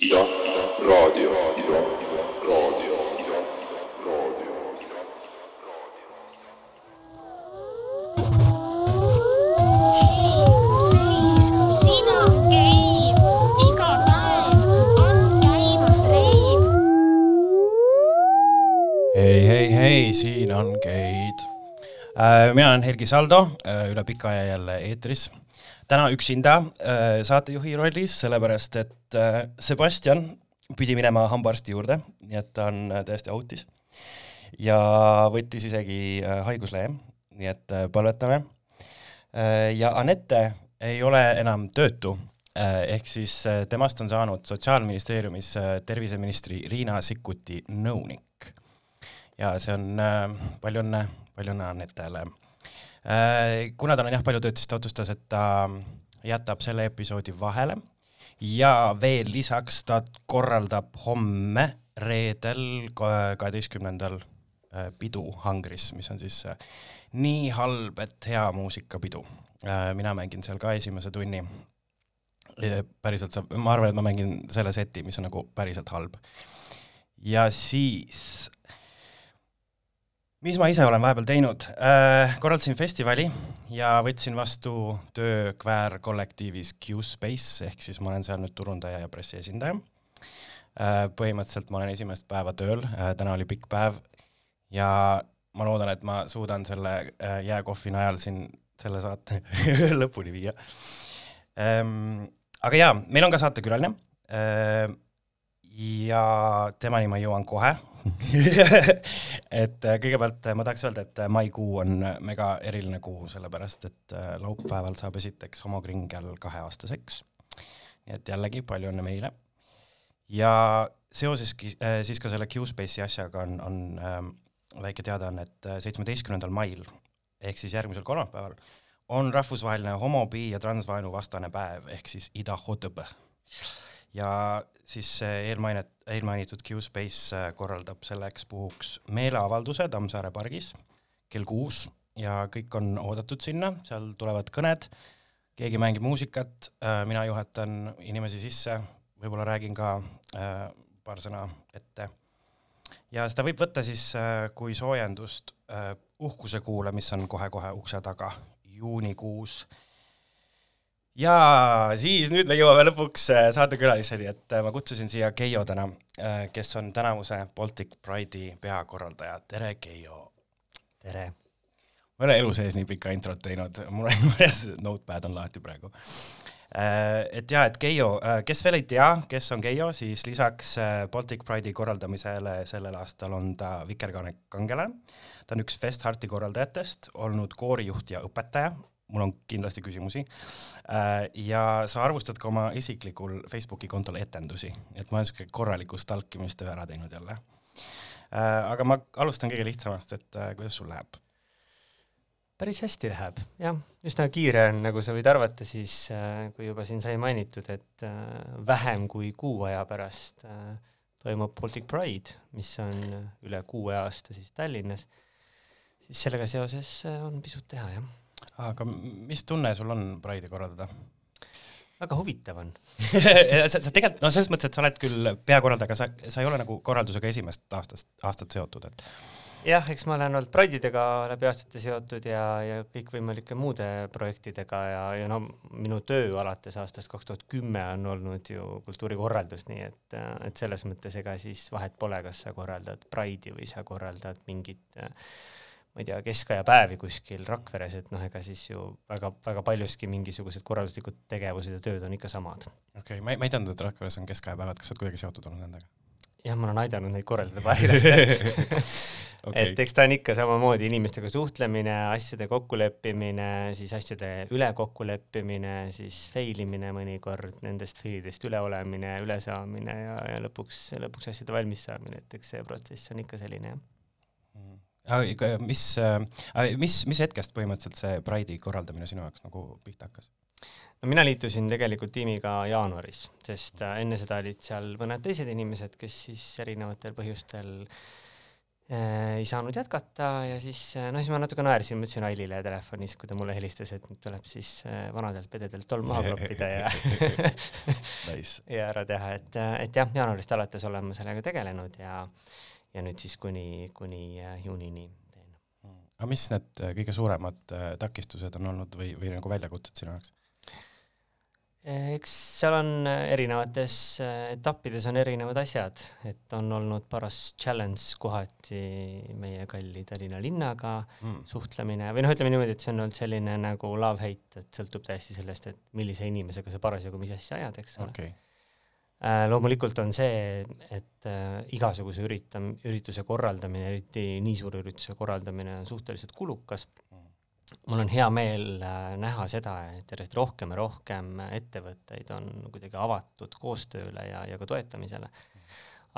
ja raadio, raadio, hei, hei, hei, siin on Keit. mina olen Helgi Saldo, üle pika aja jälle eetris. Täna üksinda äh, saatejuhi rollis, sellepärast et äh, Sebastian pidi minema hambaarsti juurde, nii et ta on äh, täiesti autis. ja võttis isegi haiguslehe, nii et palvetame. ja Anette ei ole enam töötu, ehk siis temast on saanud Sotsiaalministeeriumis terviseministri Riina Sikkuti nõunik ja see on palju õnne, palju õnne Anetele äh,. Kuna tal on jah palju tööd, siis ta otsustas, et ta jätab selle episoodi vahele ja veel lisaks ta korraldab homme, reedel, kaheteistkümnendal äh, pidu Hangris, mis on siis äh, nii halb, et hea muusikapidu äh,. mina mängin seal ka esimese tunni. päriselt saab, ma arvan, et ma mängin selle seti, mis on nagu päriselt halb. ja siis mis ma ise olen vahepeal teinud äh,? korraldasin festivali ja võtsin vastu töö Kväär kollektiivis Q-Space ehk siis ma olen seal nüüd turundaja ja pressiesindaja äh,. põhimõtteliselt ma olen esimest päeva tööl äh,, täna oli pikk päev ja ma loodan, et ma suudan selle jääkohvi najal siin selle saate lõpuni viia ähm,. aga jaa, meil on ka saatekülaline ja temani ma jõuan kohe et äh, kõigepealt äh, ma tahaks öelda, et äh, maikuu on mega eriline kuu, sellepärast et laupäeval saab esiteks homokringel kaheaastaseks. nii et jällegi palju õnne meile. ja seoseski äh, siis ka selle Q-Space'i asjaga on, on ähm, väike teadaanne, et seitsmeteistkümnendal mail ehk siis järgmisel kolmapäeval on rahvusvaheline homo, bi ja transvaenu vastane päev ehk siis Ida Hotõbõ ja siis eelmainet, eelmainitud Q-Space äh, korraldab selleks puhuks meeleavalduse Tammsaare pargis kell kuus ja kõik on oodatud sinna, seal tulevad kõned, keegi mängib muusikat, mina juhatan inimesi sisse, võib-olla räägin ka äh, paar sõna ette. ja seda võib võtta siis äh, kui soojendust äh, uhkuse kuule, mis on kohe-kohe ukse taga, juunikuus ja siis nüüd me jõuame lõpuks äh, saatekülaliseni, et äh, ma kutsusin siia Keijo täna, kes on tänavuse Baltic Pride'i peakorraldaja, tere Keijo. tere! ma ei ole elu sees nii pika introt teinud, mul on notepad on lahti praegu. et jaa, et Keijo, kes veel ei tea, kes on Keijo, siis lisaks äh, Baltic Pride'i korraldamisele sellel aastal on ta Vikerkaare kangelane, ta on üks Festharti korraldajatest, olnud koorijuht ja õpetaja, mul on kindlasti küsimusi, ja sa arvustad ka oma isiklikul Facebooki kontol etendusi, et ma olen niisugune korraliku stalkimistöö ära teinud jälle. aga ma alustan kõige lihtsamast, et äh, kuidas sul läheb? päris hästi läheb, jah, üsna kiire on, nagu sa võid arvata, siis äh, kui juba siin sai mainitud, et äh, vähem kui kuu aja pärast äh, toimub Baltic Pride, mis on üle kuue aasta siis Tallinnas, siis sellega seoses äh, on pisut teha, jah. Aga mis tunne sul on Pride'i korraldada? Väga huvitav on. Sa, sa tegelikult, no selles mõttes, et sa oled küll peakorraldaja, aga sa, sa ei ole nagu korraldusega esimest aastast, aastat seotud, et. Jah, eks ma olen olnud Pride'idega läbi aastate seotud ja, ja kõikvõimalike muude projektidega ja, ja no minu töö alates aastast kaks tuhat kümme on olnud ju kultuurikorraldus, nii et, et selles mõttes ega siis vahet pole, kas sa korraldad Pride'i või sa korraldad mingit ma ei tea, keskaja päevi kuskil Rakveres, et noh, ega siis ju väga, väga paljuski mingisugused korralduslikud tegevused ja tööd on ikka samad. okei okay,, ma ei, ma ei teadnud, et Rakveres on keskajapäevad, kas sa oled kuidagi seotud olnud nendega? jah, ma olen aidanud neid korraldada parilastel okay. et eks ta on ikka samamoodi inimestega suhtlemine, asjade kokkuleppimine, siis asjade üle kokkuleppimine, siis fail imine mõnikord, nendest failidest üleolemine, ülesaamine ja, ja lõpuks, lõpuks asjade valmis saamine, et eks see protsess on ikka selline, jah mis, mis, mis hetkest põhimõtteliselt see Pride'i korraldamine sinu jaoks nagu pihta hakkas? no mina liitusin tegelikult tiimiga jaanuaris, sest enne seda olid seal mõned teised inimesed, kes siis erinevatel põhjustel äh, ei saanud jätkata ja siis äh, noh, siis ma natuke naersin, ma ütlesin Ailile telefonis, kui ta mulle helistas, et nüüd tuleb siis äh, vanadelt pededelt tolm maha kloppida ja Nice. ja ära teha, et, et jah, jaanuarist alates olen ma sellega tegelenud ja ja nüüd siis kuni, kuni äh, juunini teen. aga mis need äh, kõige suuremad äh, takistused on olnud või, või nagu väljakutsed sinu jaoks? eks seal on erinevates etappides on erinevad asjad, et on olnud paras challenge kohati meie kalli Tallinna linnaga Mm. suhtlemine või noh, ütleme niimoodi, et see on olnud selline nagu love-hate, et sõltub täiesti sellest, et millise inimesega sa parasjagu mis asja ajad, eks ole okay. äh,. loomulikult on see, et äh, igasuguse üritam-, ürituse korraldamine, eriti nii suure ürituse korraldamine on suhteliselt kulukas mul on hea meel äh, näha seda, et järjest rohkem ja rohkem ettevõtteid on kuidagi avatud koostööle ja, ja ka toetamisele.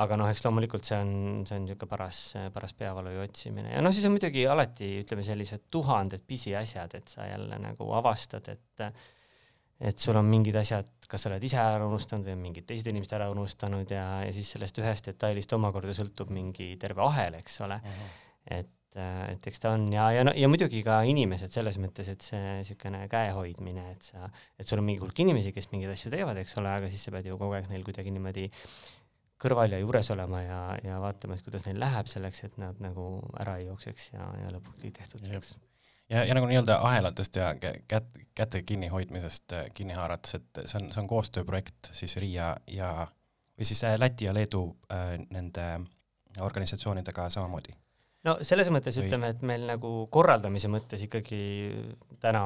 aga noh, eks loomulikult see on, see on niisugune paras, paras peavalu otsimine ja noh, siis on muidugi alati ütleme sellised tuhanded pisiasjad, et sa jälle nagu avastad, et et sul on mingid asjad, kas sa oled ise ära unustanud või on mingid teised inimesed ära unustanud ja, ja siis sellest ühest detailist omakorda sõltub mingi terve ahel, eks ole. Et, et eks ta on ja, ja no ja muidugi ka inimesed selles mõttes, et see niisugune käehoidmine, et sa, et sul on mingi hulk inimesi, kes mingeid asju teevad, eks ole, aga siis sa pead ju kogu aeg neil kuidagi niimoodi kõrval ja juures olema ja, ja vaatama, et kuidas neil läheb selleks, et nad nagu ära ei jookseks ja, ja lõpuks kõik tehtud saaks. Ja, ja nagu nii-öelda ahelatest ja kä- kät-, käte kinnihoidmisest äh, kinni haarates, et see on, see on koostööprojekt siis Riia ja või siis äh, Läti ja Leedu äh, nende organisatsioonidega samamoodi no selles mõttes Või- ütleme, et meil nagu korraldamise mõttes ikkagi täna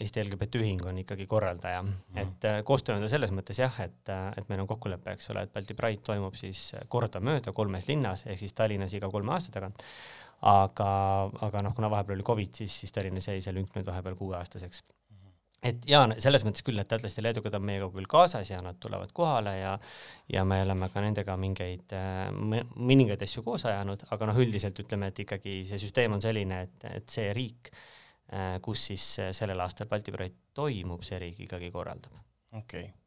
Eesti LGBT Ühing on ikkagi korraldaja mm. -hmm. et äh, koostöö on ta selles mõttes jah, et, et meil on kokkulepe, eks ole, et Balti Pride toimub siis kordamööda kolmes linnas ehk siis Tallinnas iga kolme aasta tagant. aga, aga noh, kuna vahepeal oli Covid, siis, siis Tallinnas jäi see lünk nüüd vahepeal kuueaastaseks et jaa, selles mõttes küll, et lätlaste ja leedukad on meiega küll kaasas ja nad tulevad kohale ja ja me oleme ka nendega mingeid mõningaid asju koos ajanud, aga noh, üldiselt ütleme, et ikkagi see süsteem on selline, et, et see riik, kus siis sellel aastal Balti projekt toimub, see riik ikkagi korraldab. okei okay..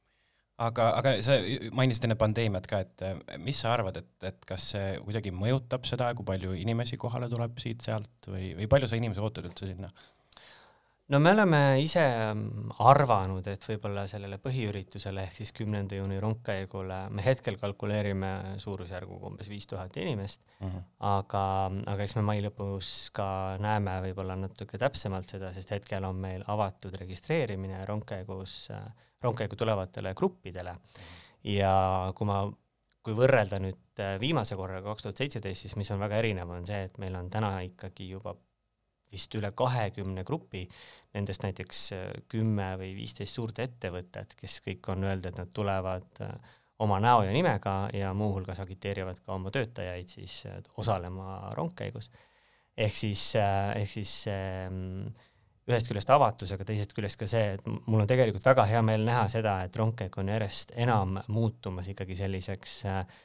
aga, aga sa mainisid enne pandeemiat ka, et äh, mis sa arvad, et, et kas see kuidagi mõjutab seda, kui palju inimesi kohale tuleb siit-sealt või, või palju sa inimesi ootad üldse sinna? No me oleme ise mm, arvanud, et võib-olla sellele põhiüritusele ehk siis kümnenda juuni rongkäigule me hetkel kalkuleerime suurusjärguga umbes viis tuhat inimest, aga, aga eks me mai lõpus ka näeme võib-olla natuke täpsemalt seda, sest hetkel on meil avatud registreerimine rongkäigus, rongkäigu tulevatele gruppidele. Ja kui ma, kui võrrelda nüüd viimase korraga kaks tuhat seitseteist, siis mis on väga erinev, on see, et meil on täna ikkagi juba vist üle kahekümne grupi, nendest näiteks äh, kümme või viisteist suurt ettevõtet, kes kõik on öelnud, et nad tulevad äh, oma näo ja nimega ja muuhulgas agiteerivad ka oma töötajaid siis äh, osalema rongkäigus. ehk siis, ehk siis ähm, ühest küljest avatus, aga teisest küljest ka see, et mul on tegelikult väga hea meel näha seda, et rongkäik on järjest enam muutumas ikkagi selliseks äh,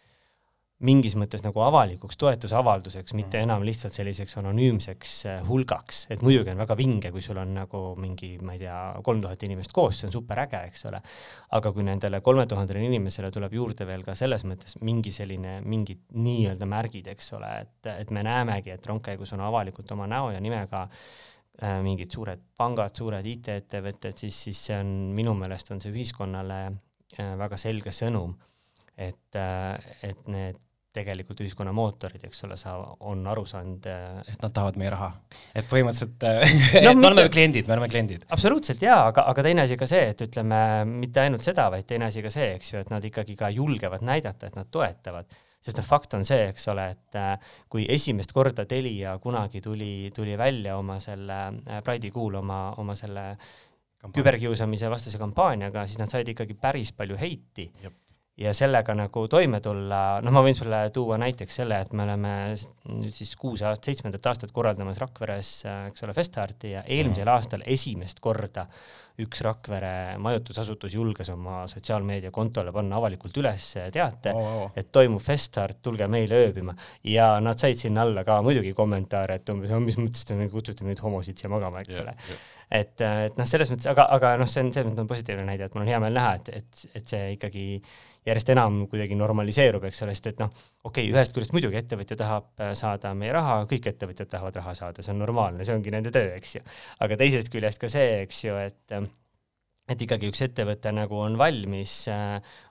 mingis mõttes nagu avalikuks toetusavalduseks, mitte enam lihtsalt selliseks anonüümseks äh, hulgaks, et muidugi on väga vinge, kui sul on nagu mingi, ma ei tea, kolm tuhat inimest koos, see on super äge, eks ole. aga kui nendele kolme tuhandele inimesele tuleb juurde veel ka selles mõttes mingi selline, mingid nii-öelda märgid, eks ole, et, et me näemegi, et rongkäigus on avalikult oma näo ja nimega äh, mingid suured pangad, suured IT-ettevõtted, siis, siis see on minu meelest on see ühiskonnale äh, väga selge sõnum, et, et need tegelikult ühiskonna mootorid, eks ole, sa on aru saanud, et nad tahavad meie raha. et põhimõtteliselt äh, No me oleme mitte- kliendid, me oleme kliendid. absoluutselt jaa, aga, aga teine asi ka see, et ütleme mitte ainult seda, vaid teine asi ka see, eks ju, et nad ikkagi ka julgevad näidata, et nad toetavad. sest noh, fakt on see, eks ole, et äh, kui esimest korda Telia kunagi tuli, tuli välja oma selle äh, Pride'i kuul oma, oma selle küberkiusamise vastase kampaaniaga, siis nad said ikkagi päris palju heiti Jep. Ja sellega nagu toime tulla, noh, ma võin sulle tuua näiteks selle, et me oleme nüüd siis kuus aastat, seitsmendat aastat korraldamas Rakveres, eks ole, Festarti ja eelmisel aastal esimest korda üks Rakvere majutusasutus julges oma sotsiaalmeediakontole panna avalikult üles teate Oh, oh. et toimub Festart, tulge meile ööbima ja nad said sinna alla ka muidugi kommentaare, et umbes, mis mõttes te kutsute nüüd homosid siia magama, eks ole. Et, et noh, selles mõttes, aga, aga noh, see on selles mõttes on positiivne näide, et mul on hea meel näha, et, et, et see ikkagi järjest enam kuidagi normaliseerub, eks ole, sest et noh, okei okay,, ühest küljest muidugi ettevõtja tahab äh, saada meie raha, kõik ettevõtjad tahavad raha saada, see on normaalne, see ongi nende töö, eks ju. aga teisest küljest ka see, eks ju, et et ikkagi üks ettevõte nagu on valmis,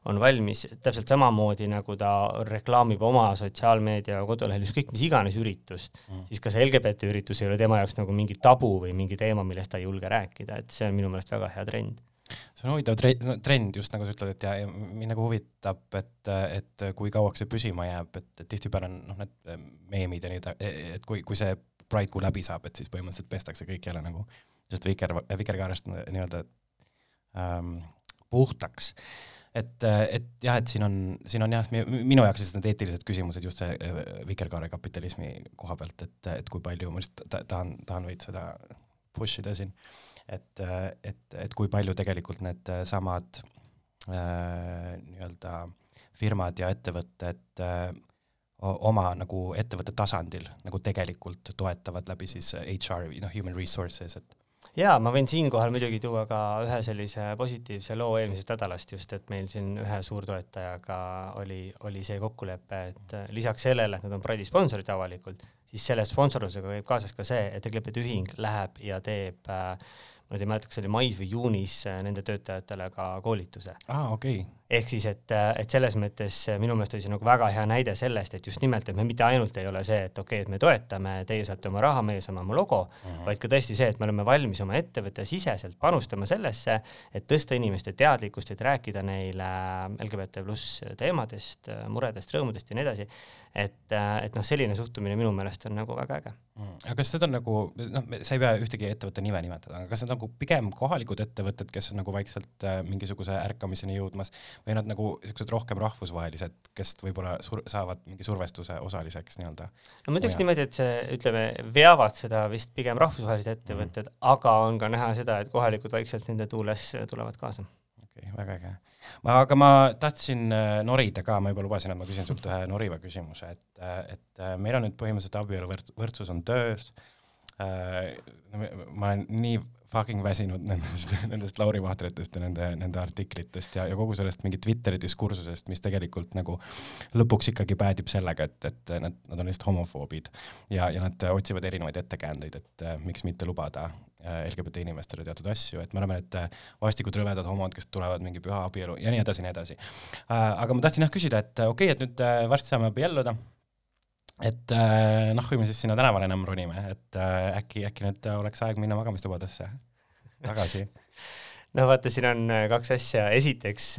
on valmis täpselt samamoodi, nagu ta reklaamib oma sotsiaalmeedia kodulehel ükskõik mis iganes üritust mm., siis ka see LGBT üritus ei ole tema jaoks nagu mingi tabu või mingi teema, millest ta ei julge rääkida, et see on minu meelest väga hea trend see on huvitav trend, trend just nagu sa ütled, et ja, ja mind nagu huvitab, et, et kui kauaks see püsima jääb, et, et tihtipeale on noh, need meemid ja nii, et kui, kui see Pride kuu läbi saab, et siis põhimõtteliselt pestakse kõik jälle nagu sellest viker, vikerkaarest nii-öelda ähm, puhtaks. et, et jah, et siin on, siin on jah, minu jaoks siis need eetilised küsimused just see äh, vikerkaare kapitalismi koha pealt, et, et kui palju, ma lihtsalt tahan, tahan veits seda push ida siin, et, et, et kui palju tegelikult needsamad äh, nii-öelda firmad ja ettevõtted äh, oma nagu ettevõtte tasandil nagu tegelikult toetavad läbi siis HR, noh, human resources, et jaa, ma võin siinkohal muidugi tuua ka ühe sellise positiivse loo eelmisest nädalast just, et meil siin ühe suurtoetajaga oli, oli see kokkulepe, et lisaks sellele, et nad on Pride'i sponsorid avalikult, siis selle sponsorlusega käib kaasas ka see, et Eglepet ühing läheb ja teeb äh, ma nüüd ei mäleta, kas oli mais või juunis äh, nende töötajatele ka koolituse. aa, okei okay ehk siis, et, et selles mõttes minu meelest oli see nagu väga hea näide sellest, et just nimelt, et me mitte ainult ei ole see, et okei okay,, et me toetame, teie saate oma raha, meie saame oma logo mm, -hmm. vaid ka tõesti see, et me oleme valmis oma ettevõtte siseselt panustama sellesse, et tõsta inimeste teadlikkust, et rääkida neile LGBT pluss teemadest, muredest, rõõmudest ja nii edasi. et, et noh, selline suhtumine minu meelest on nagu väga äge mm.. aga kas need on nagu, noh, sa ei pea ühtegi ettevõtte nime nimetada, aga kas need on nagu pigem kohalikud ettevõtted, kes on nagu vaikselt äh, mingisuguse ärkamiseni jõudmas või nad nagu siuksed rohkem rahvusvahelised, kes võib-olla sur-, saavad mingi survestuse osaliseks nii-öelda? no ma ütleks niimoodi, et see, ütleme, veavad seda vist pigem rahvusvahelised ettevõtted mm, aga on ka näha seda, et kohalikud vaikselt nende tuules tulevad kaasa. Okei okay,, väga äge. aga ma tahtsin äh, norida ka, ma juba lubasin, et ma küsin sult ühe noriva küsimuse, et, äh, et äh, meil on nüüd põhimõtteliselt abielu võrdsus on töös ma olen nii fucking väsinud nendest, nendest Lauri Vahtritest ja nende, nende artiklitest ja, ja kogu sellest mingi Twitteri diskursusest, mis tegelikult nagu lõpuks ikkagi päädib sellega, et, et nad, nad on lihtsalt homofoobid ja, ja nad otsivad erinevaid ettekäändeid, et äh, miks mitte lubada äh, LGBT inimestele teatud asju, et me oleme need äh, vastikud rõvedad homod, kes tulevad mingi püha abielu ja nii edasi, nii edasi äh,. aga ma tahtsin jah küsida, et okei okay,, et nüüd äh, varsti saame abielluda et äh, noh, kui me siis sinna tänavale enam ronime, et äh, äkki, äkki nüüd oleks aeg minna magamistubadesse tagasi no vaata, siin on äh, kaks asja, esiteks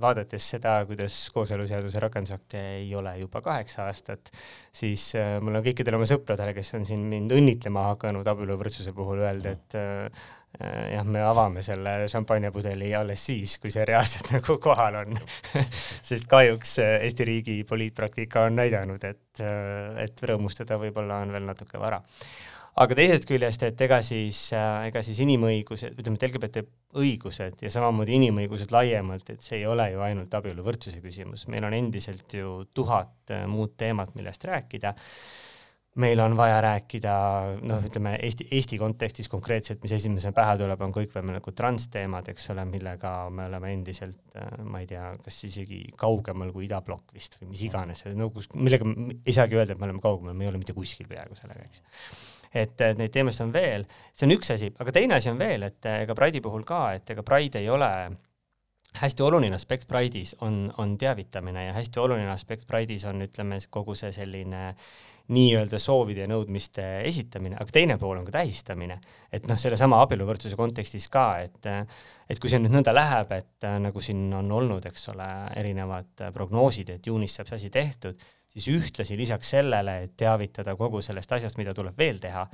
vaadates seda, kuidas kooseluseaduse rakendusakte ei ole juba kaheksa aastat, siis mul on kõikidele oma sõpradele, kes on siin mind õnnitlema hakanud abieluvõrdsuse puhul öelda, et Äh, jah, me avame selle šampanjapudeli alles siis, kui see reaalselt nagu kohal on sest kahjuks äh, Eesti riigi poliitpraktika on näidanud, et, äh, et rõõmustada võib-olla on veel natuke vara. Aga teisest küljest, et ega siis, ega siis inimõigused, ütleme, et LGBT õigused ja samamoodi inimõigused laiemalt, et see ei ole ju ainult abieluvõrdsuse küsimus, meil on endiselt ju tuhat muud teemat, millest rääkida. Meil on vaja rääkida, noh, ütleme Eesti, Eesti kontekstis konkreetselt, mis esimesena pähe tuleb, on kõikvõimalikud transteemad, eks ole, millega me oleme endiselt, äh, ma ei tea, kas isegi kaugemal kui idablokk vist või mis iganes, no kus, millega ei saagi öelda, et me oleme kaugemal, me ei ole mitte kuskil peaaegu sellega, eks et neid teemasid on veel, see on üks asi, aga teine asi on veel, et ega Pride'i puhul ka, et ega Pride ei ole hästi oluline aspekt Pride'is on, on teavitamine ja hästi oluline aspekt Pride'is on, ütleme, kogu see selline nii-öelda soovide ja nõudmiste esitamine, aga teine pool on ka tähistamine. et noh, sellesama abieluvõrdsuse kontekstis ka, et et kui see nüüd nõnda läheb, et nagu siin on olnud, eks ole, erinevad prognoosid, et juunis saab see asi tehtud, siis ühtlasi lisaks sellele, et teavitada kogu sellest asjast, mida tuleb veel teha,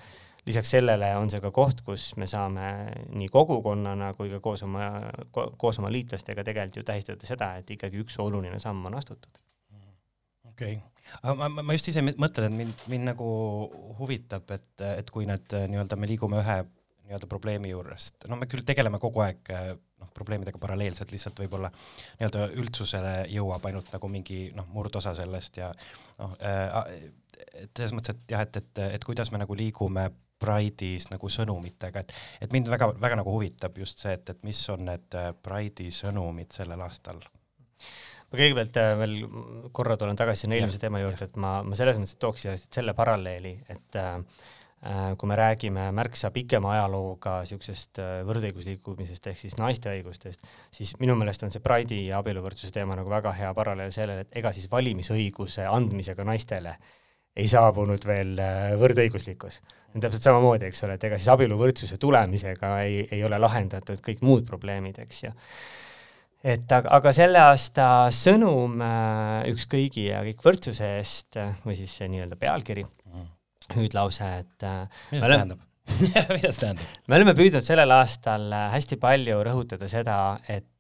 lisaks sellele on see ka koht, kus me saame nii kogukonnana kui ka koos oma, koos oma liitlastega tegelikult ju tähistada seda, et ikkagi üks oluline samm on astutud. okei okay ma, ma just ise mõtlen, et mind, mind nagu huvitab, et, et kui need nii-öelda me liigume ühe nii-öelda probleemi juurest, no me küll tegeleme kogu aeg noh, probleemidega paralleelselt, lihtsalt võib-olla nii-öelda üldsusele jõuab ainult nagu mingi noh, murdosa sellest ja noh äh,, et selles mõttes, et jah, et, et, et kuidas me nagu liigume Pride'is nagu sõnumitega, et, et mind väga, väga nagu huvitab just see, et, et mis on need äh, Pride'i sõnumid sellel aastal. Ma kõigepealt veel korra tulen tagasi sinna eelmise teema juurde, et ma, ma selles mõttes tooks siia selle paralleeli, et äh, kui me räägime märksa pikema ajalooga niisugusest äh, võrdõigusliikumisest ehk siis naiste õigustest, siis minu meelest on see Pride'i ja abieluvõrdsuse teema nagu väga hea paralleel sellele, et ega siis valimisõiguse andmisega naistele ei saabunud veel äh, võrdõiguslikkus. täpselt samamoodi, eks ole, et ega siis abieluvõrdsuse tulemisega ei, ei ole lahendatud kõik muud probleemid, eks ju et aga, aga selle aasta sõnum äh, Üks kõigi ja kõik võrdsuse eest äh, või siis see nii-öelda pealkiri mm., hüüdlause, et äh, mida see tähendab mida see tähendab? me oleme püüdnud sellel aastal hästi palju rõhutada seda, et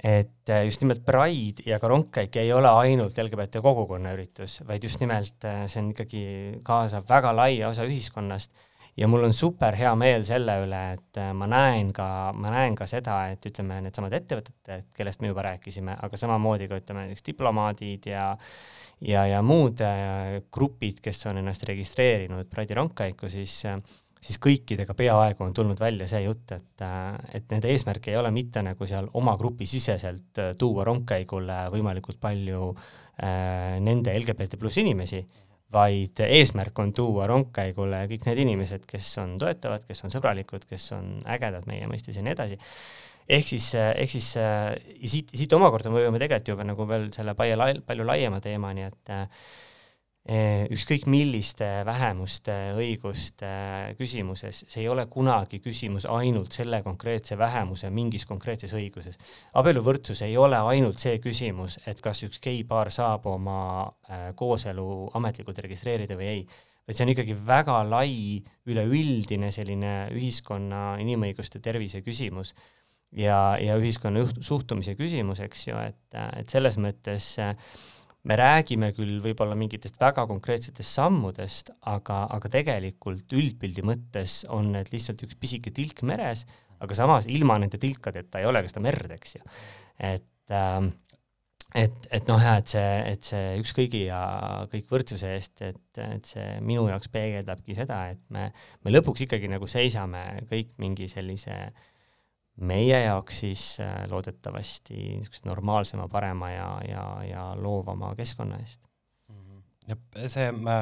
et just nimelt Pride ja ka rongkäik ei ole ainult LGBT kogukonna üritus, vaid just nimelt see on ikkagi, kaasab väga laia osa ühiskonnast ja mul on super hea meel selle üle, et äh, ma näen ka, ma näen ka seda, et ütleme, needsamad ettevõtted, kellest me juba rääkisime, aga samamoodi ka ütleme näiteks diplomaadid ja ja, ja muud äh, grupid, kes on ennast registreerinud Pride'i rongkäiku, siis siis kõikidega peaaegu on tulnud välja see jutt, et, äh, et nende eesmärk ei ole mitte nagu seal oma grupi siseselt tuua rongkäigule võimalikult palju äh, nende LGBT pluss inimesi, vaid eesmärk on tuua rongkäigule kõik need inimesed, kes on toetavad, kes on sõbralikud, kes on ägedad meie mõistes ja nii edasi. Ehk siis, ehk siis siit, siit omakorda me võime tegelikult juba nagu veel selle palju, palju laiema teemani, et Eh, ükskõik milliste vähemuste õiguste küsimuses, see ei ole kunagi küsimus ainult selle konkreetse vähemuse mingis konkreetses õiguses. abieluvõrdsus ei ole ainult see küsimus, et kas üks geipaar saab oma kooselu ametlikult registreerida või ei, vaid see on ikkagi väga lai üleüldine selline ühiskonna inimõiguste tervise küsimus ja, ja ühiskonna suhtumise küsimus, eks ju, et, et selles mõttes äh, me räägime küll võib-olla mingitest väga konkreetsetest sammudest, aga, aga tegelikult üldpildi mõttes on need lihtsalt üks pisike tilk meres, aga samas ilma nende tilkadeta ei ole ka seda merd, eks ju. et ähm, et, et noh, jah, et see, et see üks kõigi ja kõik võrdsuse eest, et, et see minu jaoks peegeldabki seda, et me, me lõpuks ikkagi nagu seisame kõik mingi sellise äh, meie jaoks siis äh, loodetavasti niisuguse normaalsema, parema ja, ja, ja loovama keskkonna eest. Mhm. ja see, ma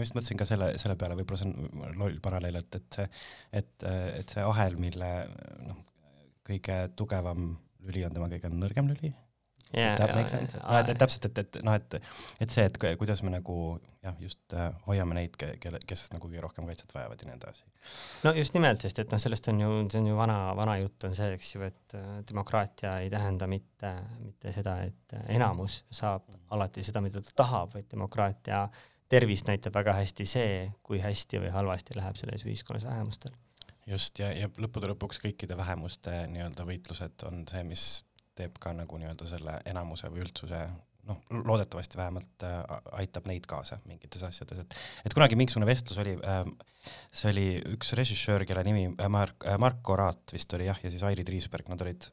just mõtlesin ka selle, selle peale, võib-olla see on loll paralleel, et, et see, et, et see ahel, mille noh, kõige tugevam lüli on tema kõige nõrgem lüli yeah,. That makes sense, noh et, et täpselt, et, et noh, et, et see, et kuidas me nagu jah, just äh, hoiame neid, kelle, kes nagu kõige rohkem kaitset vajavad ja nii edasi. no just nimelt, sest et noh, sellest on ju, see on ju vana, vana jutt on see, eks ju, et äh, demokraatia ei tähenda mitte, mitte seda, et enamus saab alati seda, mida ta tahab, vaid demokraatia tervist näitab väga hästi see, kui hästi või halvasti läheb selles ühiskonnas vähemustel just, ja, ja lõppude lõpuks kõikide vähemuste nii-öelda võitlused on see, mis teeb ka nagu nii-öelda selle enamuse või üldsuse noh, loodetavasti vähemalt äh, aitab neid kaasa mingites asjades, et et kunagi mingisugune vestlus oli äh,, see oli üks režissöör, kelle nimi äh, Mark äh,, Marko Raat vist oli jah, ja siis Airi Triisberg, nad olid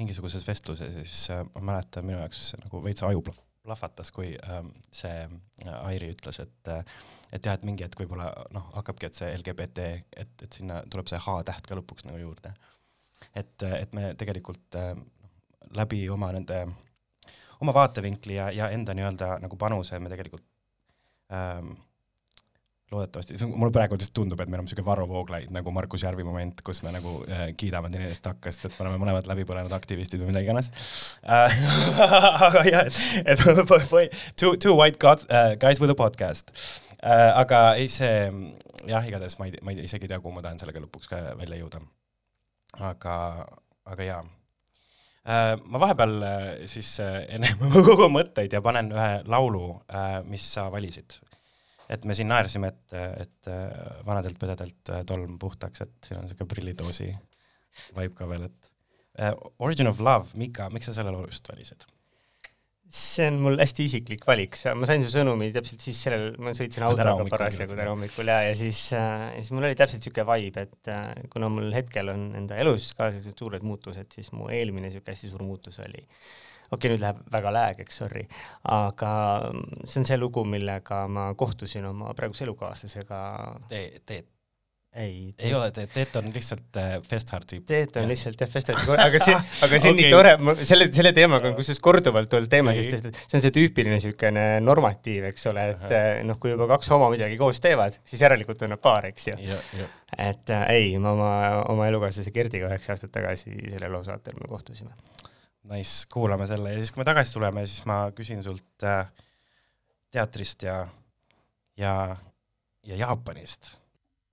mingisuguses vestluses ja siis äh, ma mäletan, minu jaoks nagu veits aju plahvatas, kui äh, see äh, Airi ütles, et äh, et jah, et mingi hetk võib-olla noh, hakkabki, et see LGBT, et, et sinna tuleb see H-täht ka lõpuks nagu juurde. et, et me tegelikult äh, läbi oma nende, oma vaatevinkli ja, ja enda nii-öelda nagu panuse me tegelikult ähm, loodetavasti, mulle praegu lihtsalt tundub, et meil on niisugune Varro Vooglaid nagu Markus Järvi moment, kus me nagu äh, kiidame teineteist takka, sest et me oleme mõlemad läbi põlenud aktivistid või midagi iganes äh,. aga jah, et, two, two white god, uh, guys with a podcast uh,. aga ei, see jah, igatahes ma ei, ma ei isegi ei tea, kuhu ma tahan sellega lõpuks ka välja jõuda. aga, aga jaa Äh, ma vahepeal äh, siis äh, enne kogu mõtteid ja panen ühe laulu, mis sa valisid. et me siin naersime, et, et vanadelt pededelt tolm puhtaks, et siin on niisugune prillidoosi vibe ka veel, et Origin of Love, Mika, miks sa selle laulu just valisid? See on mul hästi isiklik valik, ma sain su sõnumi täpselt siis sellel, ma sõitsin autoga parasjagu täna hommikul ja, ja siis äh,, siis mul oli täpselt niisugune vibe, et äh, kuna mul hetkel on enda elus ka niisugused suured muutused, siis mu eelmine niisugune hästi suur muutus oli okei okay,, nüüd läheb väga läägeks, sorry, aga see on see lugu, millega ma kohtusin oma praeguse elukaaslasega. Te, Teet, ei, ei ole Teet, Teet on lihtsalt äh, Festhardi. Teet on lihtsalt jah, festivali, aga see, aga see on Okei. nii tore, selle, selle teemaga on kusjuures korduvalt olnud teema, sest et see on see tüüpiline niisugune normatiiv, eks ole, et Ahah. eh, noh, kui juba kaks homo midagi koos teevad, siis järelikult on nad paar, eks ju. ja, ja et äh, ei, ma oma, oma elukaaslase Gerdiga üheksa aastat tagasi sellel lausaatel me kohtusime. nice, kuulame selle ja siis, kui me tagasi tuleme, siis ma küsin sult äh, teatrist ja, ja, ja Jaapanist.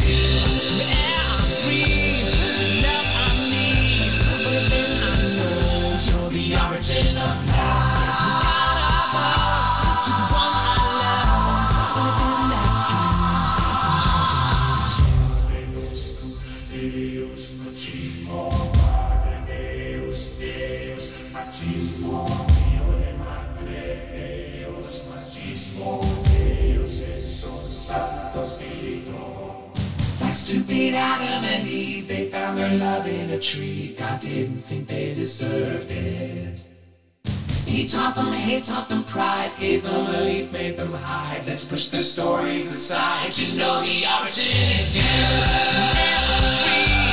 origin taught them pride, gave them leaf, made them hide. Let's push their stories aside. You know the origin is. Never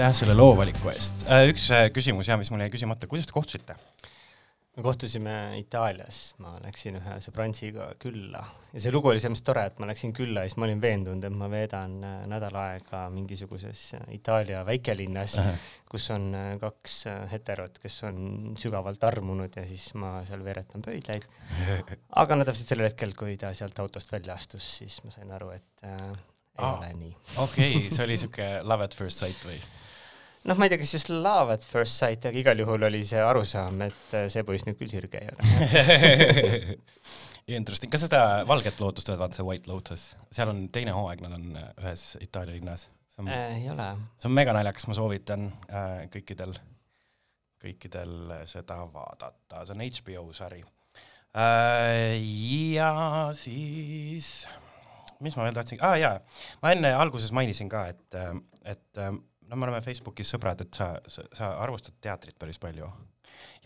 aitäh selle loovaliku eest. üks äh, küsimus ja mis mul jäi küsimata, kuidas te kohtusite? me kohtusime Itaalias, ma läksin ühe sõbrantsiga külla ja see lugu oli selles mõttes tore, et ma läksin külla ja siis ma olin veendunud, et ma veedan äh, nädal aega mingisuguses äh, Itaalia väikelinnas, kus on äh, kaks äh, heterot, kes on sügavalt armunud ja siis ma seal veeretan pöidlaid. aga no täpselt sellel hetkel, kui ta sealt autost välja astus, siis ma sain aru, et äh, ei oh. ole nii. okei okay,, see oli siuke love at first sight või? noh, ma ei tea, kas just love at first sight, aga igal juhul oli see arusaam, et äh, see poiss nüüd küll sirge ei ole. Interesting, kas sa seda Valget lootust oled vaadanud, see White Lotus, seal on teine hooaeg, nad on äh, ühes Itaalia linnas. Äh, ei ole see on mega naljakas, ma soovitan äh, kõikidel, kõikidel seda vaadata, see on HBO sari äh,. ja siis, mis ma veel tahtsin ah,, jaa, ma enne alguses mainisin ka, et, et äh, no me oleme Facebookis sõbrad, et sa, sa, sa arvustad teatrit päris palju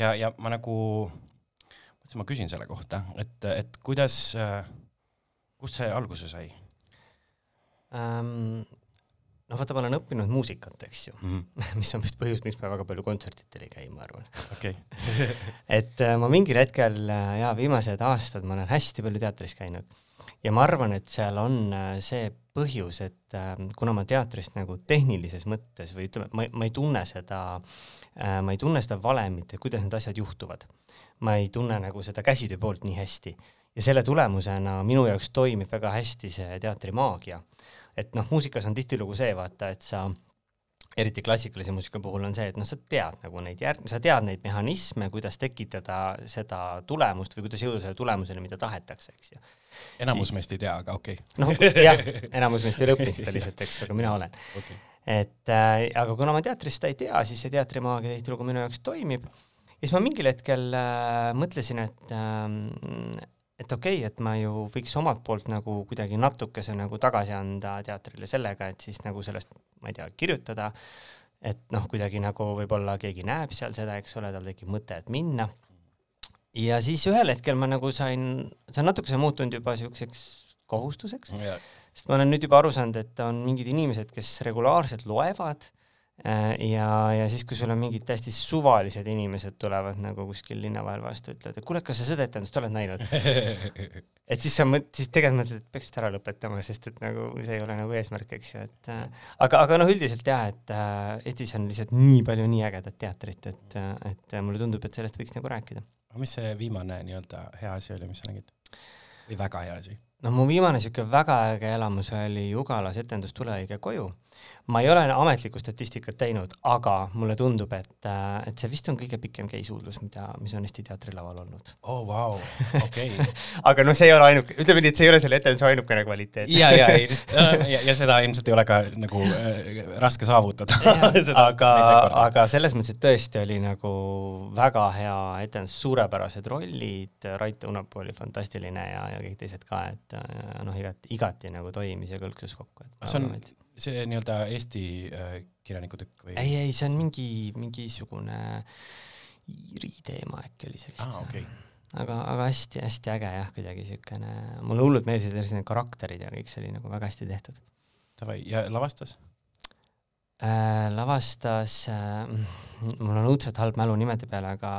ja, ja ma nagu mõtlesin, ma küsin selle kohta, et, et kuidas, kust see alguse sai ähm,. noh, vaata, ma olen õppinud muusikat, eks ju, mm? -hmm. mis on vist põhjus, miks ma väga palju kontsertidel ei käi, ma arvan. okei, et äh, ma mingil hetkel äh, ja viimased aastad ma olen hästi palju teatris käinud ja ma arvan, et seal on äh, see põhjus, et äh, kuna ma teatrist nagu tehnilises mõttes või ütleme, ma, ma ei tunne seda äh,, ma ei tunne seda valemit ja kuidas need asjad juhtuvad. ma ei tunne nagu seda käsitöö poolt nii hästi ja selle tulemusena minu jaoks toimib väga hästi see teatri maagia. et noh, muusikas on tihtilugu see, vaata, et sa eriti klassikalise muusika puhul on see, et noh, sa tead nagu neid järg-, sa tead neid mehhanisme, kuidas tekitada seda tulemust või kuidas jõuda selle tulemuseni, mida tahetakse, eks ju. enamus Siis- meist ei tea, aga okei noh, jah, enamus meist ei ole õppinud seda lihtsalt, eks ju, aga mina olen. okay., et äh, aga kuna ma teatris seda ei tea, siis see teatrimaagia tihtilugu minu jaoks toimib. ja siis ma mingil hetkel äh, mõtlesin, et äh, et okei okay,, et ma ju võiks omalt poolt nagu kuidagi natukese nagu tagasi anda teatrile sellega, et siis nagu sellest, ma ei tea, kirjutada, et noh, kuidagi nagu võib-olla keegi näeb seal seda, eks ole, tal tekib mõte, et minna. ja siis ühel hetkel ma nagu sain, see on natukese muutunud juba niisuguseks kohustuseks, sest ma olen nüüd juba aru saanud, et on mingid inimesed, kes regulaarselt loevad ja, ja siis, kui sul on mingid täiesti suvalised inimesed tulevad nagu kuskil linna vahel vastu, ütlevad, et kuule, kas sa seda etendust oled näinud? et siis sa mõt-, siis tegelikult mõtled, et peaks ära lõpetama, sest et nagu see ei ole nagu eesmärk, eks ju, et äh, aga, aga noh, üldiselt jah, et äh, Eestis on lihtsalt nii palju nii ägedat teatrit, et äh,, et mulle tundub, et sellest võiks nagu rääkida. aga mis see viimane nii-öelda hea asi oli, mis sa nägid? või väga hea asi? no mu viimane niisugune väga äge elamus oli Jugalas etendus Tule õige koju. Ma ei ole ametlikku statistikat teinud, aga mulle tundub, et, et see vist on kõige pikem geisuudlus, mida, mis on Eesti teatrilaval olnud. oo, vau, okei. aga noh, see ei ole ainuke, ütleme nii, et see ei ole selle etenduse ainukene kvaliteet. ja, ja, ei, ja, ja seda ilmselt ei ole ka nagu äh, raske saavutada. aga, aga selles mõttes, et tõesti oli nagu väga hea etendus, suurepärased rollid, Rait Unapuu oli fantastiline ja, ja kõik teised ka, et äh, noh, igati, igati nagu toimis ja kõlksus kokku, see on see nii-öelda Eesti äh, kirjaniku tükk või? ei, ei, see on mingi, mingisugune Iiri teema äkki oli see vist aa, okei. aga, aga hästi-hästi äge jah, kuidagi siukene, mulle hullult meeldisid need karakterid ja kõik see oli nagu väga hästi tehtud Davai, ja lavastas? äh,. lavastas äh,, mul on õudselt halb mälu nimede peale, aga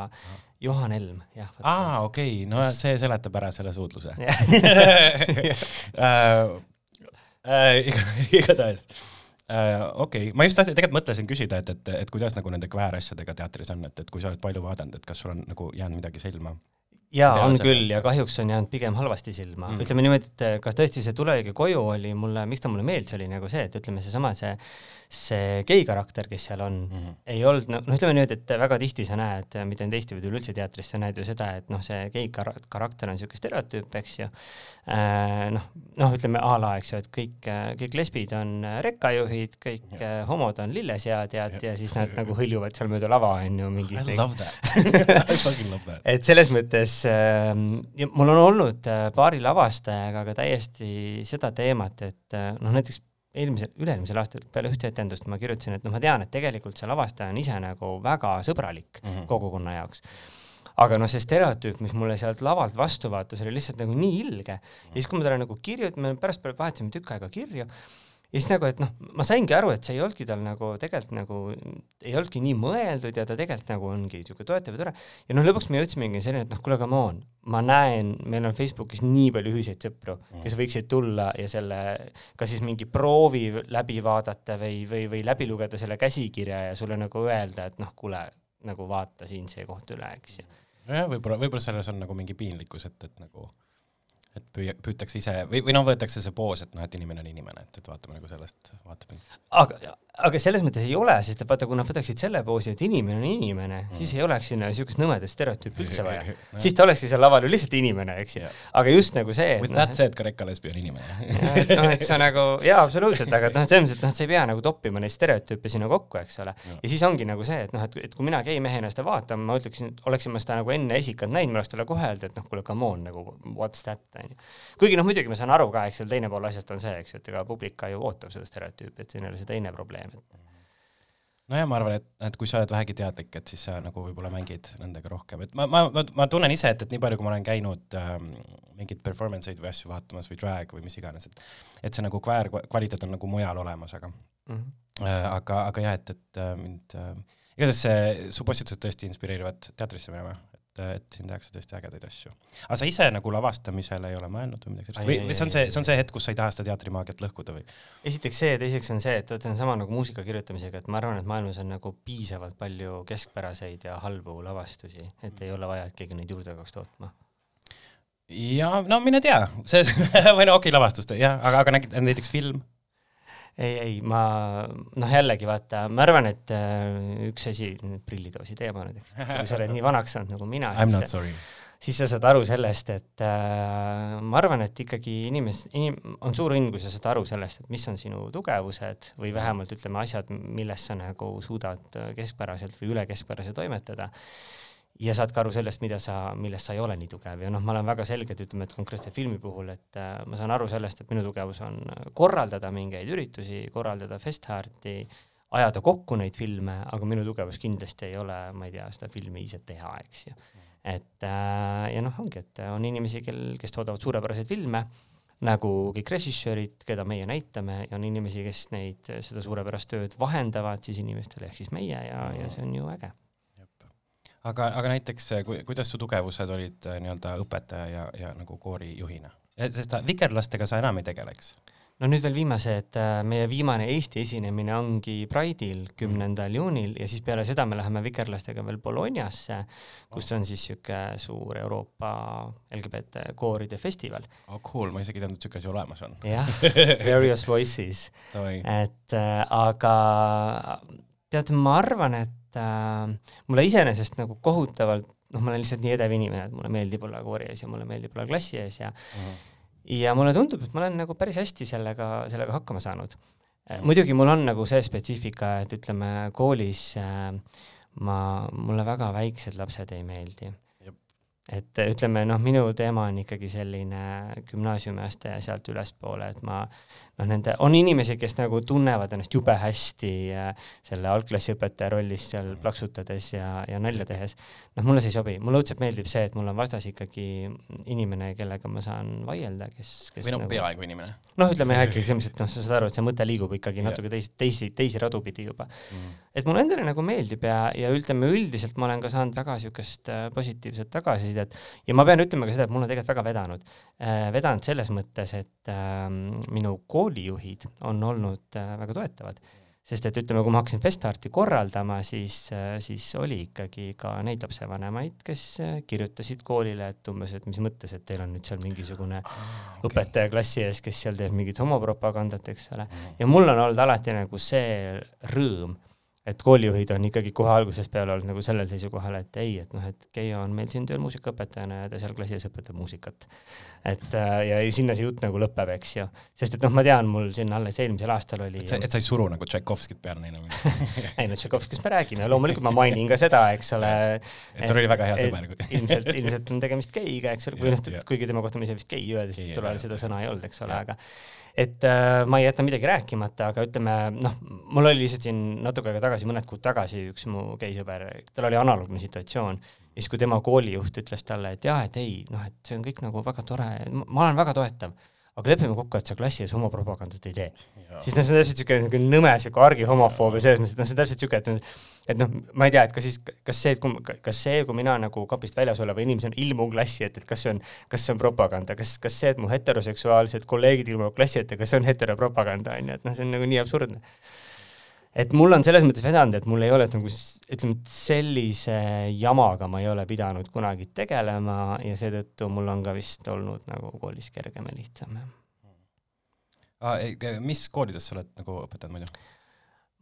Johan Helm, jah. aa, okei, no see seletab ära selle suudluse. igatahes. okei, ma just tahtsin, tegelikult mõtlesin küsida, et, et, et kuidas nagu nende kväärasjadega teatris on, et, et kui sa oled palju vaadanud, et kas sul on nagu jäänud midagi silma? jaa, on Peaasjalikult. küll ja kahjuks on jäänud pigem halvasti silma Mm. ütleme niimoodi, et kas tõesti see Tule õige koju oli mulle, miks ta mulle meeldis, oli nagu see, et ütleme, seesama see, see gei karakter, kes seal on mm. -hmm. ei olnud, noh, ütleme niimoodi, et väga tihti sa näed, mitte ainult Eesti või üleüldse teatris, sa näed ju seda, et noh, see gei kar- karakter on niisugune stereotüüp, eks ju äh,. noh, noh, ütleme a la, eks ju, et kõik, kõik lesbid on rekkajuhid, kõik äh, homod on lilleseadjad ja, ja siis nad nagu hõljuvad seal mööda lava, on ju, mingis I love that I fucking love that. et selles mõttes äh, ja mul on olnud äh, paari lavastajaga ka täiesti seda teemat, et äh, noh, näiteks eelmisel, üle-eelmisel aastal peale ühte etendust ma kirjutasin, et noh, ma tean, et tegelikult see lavastaja on ise nagu väga sõbralik mm. -hmm. kogukonna jaoks. aga noh, see stereotüüp, mis mulle sealt lavalt vastu vaatas, oli lihtsalt nagu nii ilge ja siis, kui ma talle nagu kirjut-, me pärast vahetasime tükk aega kirju ja siis nagu, et noh, ma saingi aru, et see ei olnudki tal nagu tegelikult nagu, ei olnudki nii mõeldud ja ta tegelikult nagu ongi niisugune toetav ja tore. ja noh, lõpuks me jõudsimegi selleni, et noh, kuule, come on, ma näen, meil on Facebookis nii palju ühiseid sõpru, kes võiksid tulla ja selle, kas siis mingi proovi läbi vaadata või, või, või läbi lugeda selle käsikirja ja sulle nagu öelda, et noh, kuule, nagu vaata siin see koht üle, eks ju. jah, võib-olla, võib-olla selles on nagu mingi piinlikkus, et, et nagu et püüa, püütakse ise või, või noh, võetakse see poos, et noh, et inimene on inimene, et, et vaatame nagu sellest vaatepilt. aga, aga selles mõttes ei ole, sest et vaata, kui nad võtaksid selle poosi, et inimene on inimene mm., siis ei oleks sinna niisugust nõmedat stereotüüpi üldse vaja. siis ta olekski seal laval ju lihtsalt inimene, eks ju Jah.. aga just nagu see, With et that said, ka Rekka lesbi on inimene. et noh, et sa nagu jaa, absoluutselt, aga et noh, selles mõttes, et noh, sa ei pea nagu toppima neid stereotüüpe sinna kokku, eks ole. ja siis ongi nagu see, et noh, et, et kui mina geimehena seda vaatan, ma ütleksin, oleksin ma seda nagu enne esikalt näinud, ma oleks talle kohe öelnud, et noh, kuule, come on nagu what's that onju. kuigi noh, muidugi ma saan aru ka, eks seal teine pool asjast on see, eks ju, et ega publik ka ju ootab seda stereotüüpi, et siin ei ole see teine probleem, et nojah, ma arvan, et, et kui sa oled vähegi teadlik, et siis sa nagu võib-olla mängid nendega rohkem, et ma, ma, ma, ma tunnen ise, et, et nii palju, kui ma olen käinud ähm, mingeid performance eid või asju vaatamas või drag või mis iganes, et et see nagu kväär kvaliteet on nagu mujal olemas, aga mm -hmm. äh, aga, aga jah, et, et äh, mind äh, igatahes see, su postitused tõesti inspireerivad teatrisse minema, et, et siin tehakse tõesti ägedaid asju. aga sa ise nagu lavastamisele ei ole mõelnud või midagi sellist või või see on see, see on see hetk, kus sa ei taha seda teatrimaagiat lõhkuda või? esiteks see, teiseks on see, et vot see on sama nagu muusika kirjutamisega, et ma arvan, et maailmas on nagu piisavalt palju keskpäraseid ja halbu lavastusi, et ei ole vaja, et keegi neid juurde hakkaks tootma. ja no mine tea, see või no okei okay,, lavastust jah, aga, aga näiteks film ei, ei ma noh, jällegi vaata, ma arvan, et äh, üks asi, prillidoosi teema nüüd, eks, kui sa oled nii vanaks saanud nagu mina, sorry. siis sa saad aru sellest, et äh, ma arvan, et ikkagi inimes-, inim-, on suur õnn, kui sa saad aru sellest, et mis on sinu tugevused või vähemalt ütleme asjad, milles sa nagu suudad keskpäraselt või üle keskpärase toimetada ja saad ka aru sellest, mida sa, milles sa ei ole nii tugev ja noh, ma olen väga selgelt, ütleme, et konkreetse filmi puhul, et äh, ma saan aru sellest, et minu tugevus on äh, korraldada mingeid üritusi, korraldada Festharti, ajada kokku neid filme, aga minu tugevus kindlasti ei ole, ma ei tea, seda filmi ise teha, eks ju et äh, ja noh, ongi, et on inimesi, kel, kes toodavad suurepäraseid filme, nagu kõik režissöörid, keda meie näitame, ja on inimesi, kes neid, seda suurepärast tööd vahendavad siis inimestele, ehk siis meie ja, ja see on ju äge. aga, aga näiteks eh, ku, kuidas su tugevused olid eh, nii-öelda õpetaja ja, ja nagu koorijuhina? sest vikerlastega sa enam ei tegeleks. no nüüd veel viimased, meie viimane Eesti esinemine ongi Pride'il, kümnendal juunil ja siis peale seda me läheme vikerlastega veel Bolognasse, kus on siis niisugune suur Euroopa LGBT kooride festival. oh cool, ma isegi ei teadnud, et siuke asi olemas on. jah, Various Voices. Et äh, aga tead, ma arvan, et äh, mulle iseenesest nagu kohutavalt, noh, ma olen lihtsalt nii edev inimene, et mulle meeldib olla koori ees ja mulle meeldib olla klassi ees ja ja mulle tundub, et ma olen nagu päris hästi sellega, sellega hakkama saanud. muidugi mul on nagu see spetsiifika, et ütleme koolis äh, ma, mulle väga väiksed lapsed ei meeldi. Et ütleme noh, minu teema on ikkagi selline gümnaasiumiaste ja sealt ülespoole, et ma noh, nende, on inimesi, kes nagu tunnevad ennast jube hästi äh, selle algklassiõpetaja rollis seal plaksutades ja, ja nalja tehes. noh, mulle see ei sobi, mulle õudselt meeldib see, et mul on vastas ikkagi inimene, kellega ma saan vaielda, kes, kes või no peaaegu inimene noh, ütleme jah, ikkagi selles mõttes, et noh, sa saad aru, et see mõte liigub ikkagi natuke teisi, teisi, teisi radu pidi juba. mm.. et mulle endale nagu meeldib ja, ja ütleme üldiselt ma olen ka saanud väga niisugust äh, positiivset tagasisidet ja ma pean ütlema ka seda, et mul on tegelikult väga vedanud äh,. vedanud selles mõttes, et äh, minu koolijuhid on olnud äh, väga toetavad. sest et ütleme, kui ma hakkasin Festarti korraldama, siis äh,, siis oli ikkagi ka neid lapsevanemaid, kes kirjutasid koolile, et umbes, et mis mõttes, et teil on nüüd seal mingisugune okay. õpetaja klassi ees, kes seal teeb mingit homopropagandat, eks ole. ja mul on olnud alati nagu see rõõm, et koolijuhid on ikkagi kohe algusest peale olnud nagu sellel seisukohal, et ei, et noh, et Keijo on meil siin tööl muusikaõpetajana ja ta seal klassi ees õpetab muusikat. et äh, ja sinna see jutt nagu lõpeb, eks ju. sest et noh, ma tean, mul siin alles eelmisel aastal oli et sa, et sa ei suru nagu Tšaikovskit peale neile või? ei no Tšaikovskist me räägime, loomulikult ma mainin ka seda, eks ole. et tal oli väga hea sõber. ilmselt, ilmselt on tegemist geiga, eks ole, või noh kuigi tema kohta ma ise vist gei ei tol ajal seda sõna ei olnud, eks ole, aga et äh, ma ei jäta midagi rääkimata, aga ütleme noh, mul oli lihtsalt siin natuke aega tagasi, mõned kuud tagasi üks mu geisõber, tal oli analoogne situatsioon. Ja siis, kui tema koolijuht ütles talle, et jah, et ei, noh, et see on kõik nagu väga tore, ma olen väga toetav, aga lepime kokku, et sa klassi ees homopropagandat ei tee. siis noh, see on täpselt siuke siuke nõme siuke argihomofoobia selles mõttes, et noh, see on täpselt siuke, et et noh, ma ei tea, et kas siis, kas see, et kui, kas see, kui mina nagu kapist väljas oleva inimesena ilmun klassi ette, et kas see on, kas see on propaganda, kas, kas see, et mu heteroseksuaalsed kolleegid ilmuvad klassi ette, kas see on heteropropaganda, on ju, et noh, see on nagu nii absurdne. Et mul on selles mõttes vedanud, et mul ei ole nagu s- ütleme, et sellise jamaga ma ei ole pidanud kunagi tegelema ja seetõttu mul on ka vist olnud nagu koolis kergem ja lihtsam. Ah, mis koolides sa oled nagu õpetanud muidu?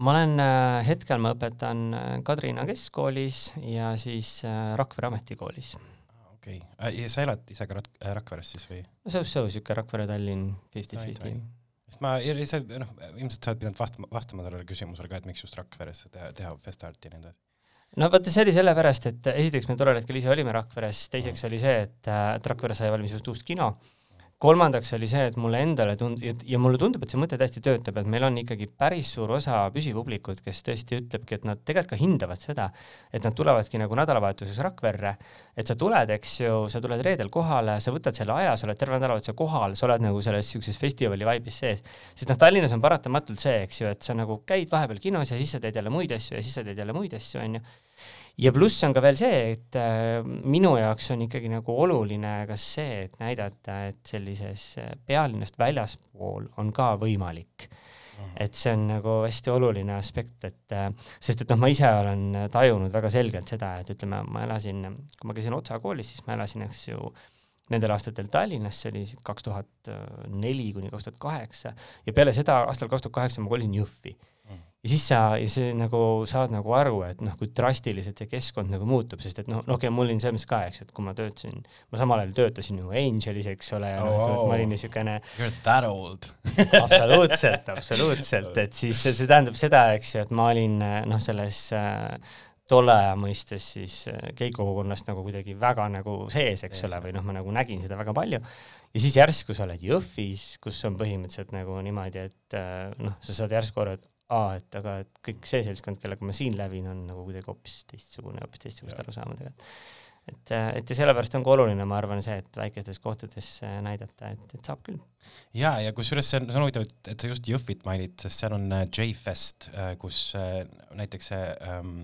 ma olen äh,, hetkel ma õpetan äh, Kadrina keskkoolis ja siis äh, Rakvere ametikoolis. okei okay., sa elad ise ka Rak- Rakveres siis või? no so-so siuke Rakvere-Tallinn Right, fifty-fifty right.. Sest ma ise, noh, ilmselt sa oled pidanud vastama, vastama sellele küsimusele ka, et miks just Rakveres teha, teha Festarti ja nii edasi. no vaata, see oli sellepärast, et esiteks me tollel hetkel ise olime Rakveres, teiseks oli see, et, et Rakvere sai valmis just uus kino, kolmandaks oli see, et mulle endale tund-, ja mulle tundub, et see mõte täiesti töötab, et meil on ikkagi päris suur osa püsipublikut, kes tõesti ütlebki, et nad tegelikult ka hindavad seda, et nad tulevadki nagu nädalavahetuses Rakverre, et sa tuled, eks ju, sa tuled reedel kohale, sa võtad selle aja, sa oled terve nädalavahetuse kohal, sa oled nagu selles niisuguses festivali vaibis sees. sest noh, Tallinnas on paratamatult see, eks ju, et sa nagu käid vahepeal kinos ja siis sa teed jälle muid asju ja siis sa teed jälle muid asju, on ju ja pluss on ka veel see, et äh, minu jaoks on ikkagi nagu oluline ka see, et näidata, et sellises äh, pealinnast väljaspool on ka võimalik. et see on nagu hästi oluline aspekt, et äh, sest et noh, ma ise olen tajunud väga selgelt seda, et ütleme, ma elasin, kui ma käisin Otsa koolis, siis ma elasin, eks ju, nendel aastatel Tallinnas, see oli kaks tuhat neli kuni kaks tuhat kaheksa ja peale seda aastal kaks tuhat kaheksa ma kolisin Jõhvi ja siis sa, ja see nagu saad nagu aru, et noh, kui drastiliselt see keskkond nagu muutub, sest et noh, no okei okay,, mul oli selles ka, eks, et kui ma töötasin, ma samal ajal töötasin ju Angelis, eks ole, ja noh Oh. oh., ma olin niisugune You are that old. absoluutselt, absoluutselt, et siis see, tähendab seda, eks ju, et ma olin noh, selles äh, tolle aja mõistes siis äh, geikogukonnast nagu kuidagi väga nagu sees, eks ole, või noh, ma nagu nägin seda väga palju ja siis järsku sa oled Jõhvis, kus on põhimõtteliselt nagu niimoodi, et äh, noh, sa saad järsku aru, et aa, et aga et kõik see seltskond, kellega ma siin lävin, on nagu kuidagi hoopis teistsugune, hoopis teistsuguste arusaamadega. et, et ja sellepärast on ka oluline, ma arvan, see, et väikestes kohtades äh, näidata, et, et saab küll. ja, ja kusjuures see on, see on huvitav, et, et sa just Jõhvit mainid, sest seal on äh, J-Fest, kus äh, näiteks see ähm,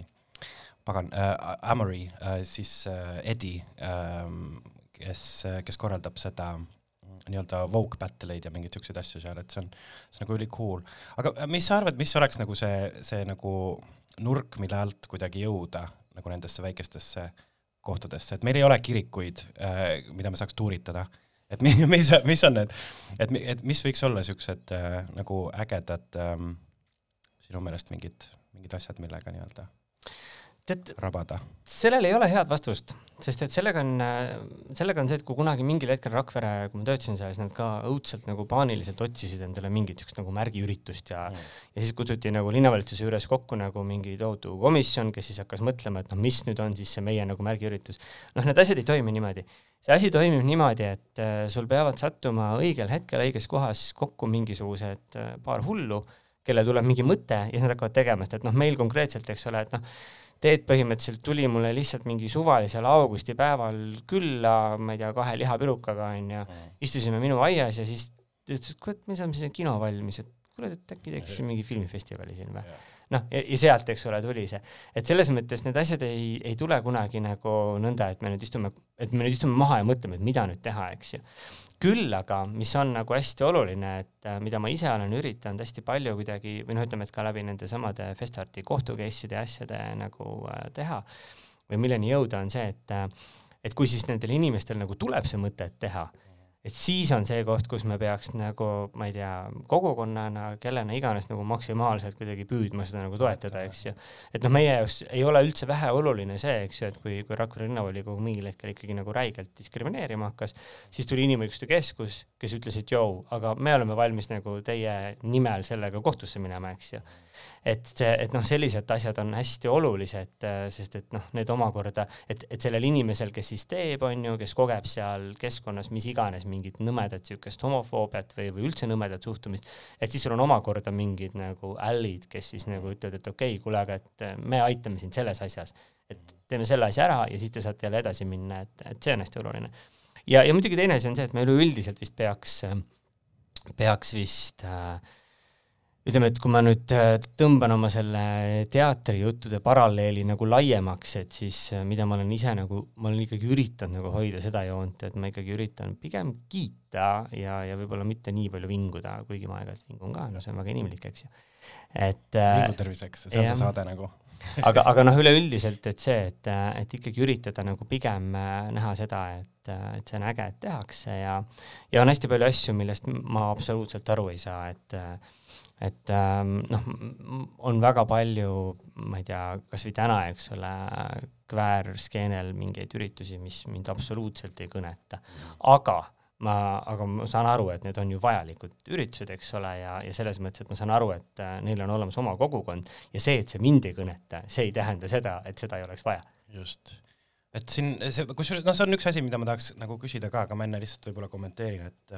pagan äh,, Amory äh,, siis äh, Eddie ähm,, kes, kes korraldab seda mm, nii-öelda Vogue battle'eid ja mingeid siukseid asju seal, et see on, see on nagu ülikool. aga äh, mis sa arvad, mis oleks nagu see, see nagu nurk, mille alt kuidagi jõuda nagu nendesse väikestesse kohtadesse, et meil ei ole kirikuid äh,, mida me saaks tuuritada. Et mi- mis, mis on need, et, et mis võiks olla siuksed äh, nagu ägedad ähm, sinu meelest mingid, mingid asjad, millega nii-öelda tead, sellel ei ole head vastust, sest et sellega on, sellega on see, et kui kunagi mingil hetkel Rakvere, kui ma töötasin seal, siis nad ka õudselt nagu paaniliselt otsisid endale mingit siukest nagu märgiüritust ja mm. ja siis kutsuti nagu linnavalitsuse juures kokku nagu mingi tohutu komisjon, kes siis hakkas mõtlema, et noh, mis nüüd on siis see meie nagu märgiüritus. noh, need asjad ei toimi niimoodi. see asi toimib niimoodi, et äh, sul peavad sattuma õigel hetkel õiges kohas kokku mingisugused äh, paar hullu, kellel tuleb mingi mõte ja siis nad hakkavad tegema, sest et noh, meil konkreetselt, eks ole, et noh, Teet põhimõtteliselt tuli mulle lihtsalt mingi suvalisel augustipäeval külla, ma ei tea, kahe lihapirukaga onju, istusime minu aias ja siis ta ütles, et kurat, me saame siin kino valmis, et kuule, et äkki teeks siin mingi filmifestivali siin või. noh, ja, ja sealt, eks ole, tuli see, et selles mõttes need asjad ei, ei tule kunagi nagu nõnda, et me nüüd istume, et me nüüd istume maha ja mõtleme, et mida nüüd teha, eks ju. Küll aga, mis on nagu hästi oluline, et äh, mida ma ise olen üritanud hästi palju kuidagi või noh, ütleme, et ka läbi nende samade Festarti kohtu case'ide ja asjade nagu äh, teha või milleni jõuda, on see, et äh, et kui siis nendel inimestel nagu tuleb see mõte, teha, et siis on see koht, kus me peaks nagu, ma ei tea, kogukonnana, kellena iganes nagu maksimaalselt kuidagi püüdma seda nagu toetada, eks ju. et noh, meie jaoks ei ole üldse väheoluline see, eks ju, et kui, kui Rakvere linnavolikogu mingil hetkel ikkagi nagu räigelt diskrimineerima hakkas, siis tuli Inimõiguste Keskus, kes ütles, et jõu, aga me oleme valmis nagu teie nimel sellega kohtusse minema, eks ju et see, et noh, sellised asjad on hästi olulised, sest et noh, need omakorda, et, et sellel inimesel, kes siis teeb, on ju, kes kogeb seal keskkonnas mis iganes mingit nõmedat niisugust homofoobiat või, või üldse nõmedat suhtumist, et siis sul on omakorda mingid nagu ällid, kes siis nagu ütlevad, et okei okay,, kuule, aga et me aitame sind selles asjas, et teeme selle asja ära ja siis te saate jälle edasi minna, et, et see on hästi oluline. ja, ja muidugi teine asi on see, et me üleüldiselt vist peaks äh, peaks vist äh, ütleme, et kui ma nüüd äh, tõmban oma selle teatrijuttude paralleeli nagu laiemaks, et siis äh, mida ma olen ise nagu, ma olen ikkagi üritanud nagu hoida seda joont, et ma ikkagi üritan pigem kiita ja, ja võib-olla mitte nii palju vinguda, kuigi ma aeg-ajalt vingun ka, no see on väga inimlik, eks ju. et äh, vingu terviseks, see on jah. see saade nagu. aga, aga noh, üleüldiselt, et see, et, et ikkagi üritada nagu pigem äh, näha seda, et, et see on äge, et tehakse ja ja on hästi palju asju, millest ma absoluutselt aru ei saa, et et ähm, noh, on väga palju, ma ei tea, kasvõi täna, eks ole, kväärskeenel mingeid üritusi, mis mind absoluutselt ei kõneta, aga ma, aga ma saan aru, et need on ju vajalikud üritused, eks ole, ja, ja selles mõttes, et ma saan aru, et äh, neil on olemas oma kogukond ja see, et see mind ei kõneta, see ei tähenda seda, et seda ei oleks vaja. just. Et siin see, kusjuures noh, see on üks asi, mida ma tahaks nagu küsida ka, aga ma enne lihtsalt võib-olla kommenteerin, et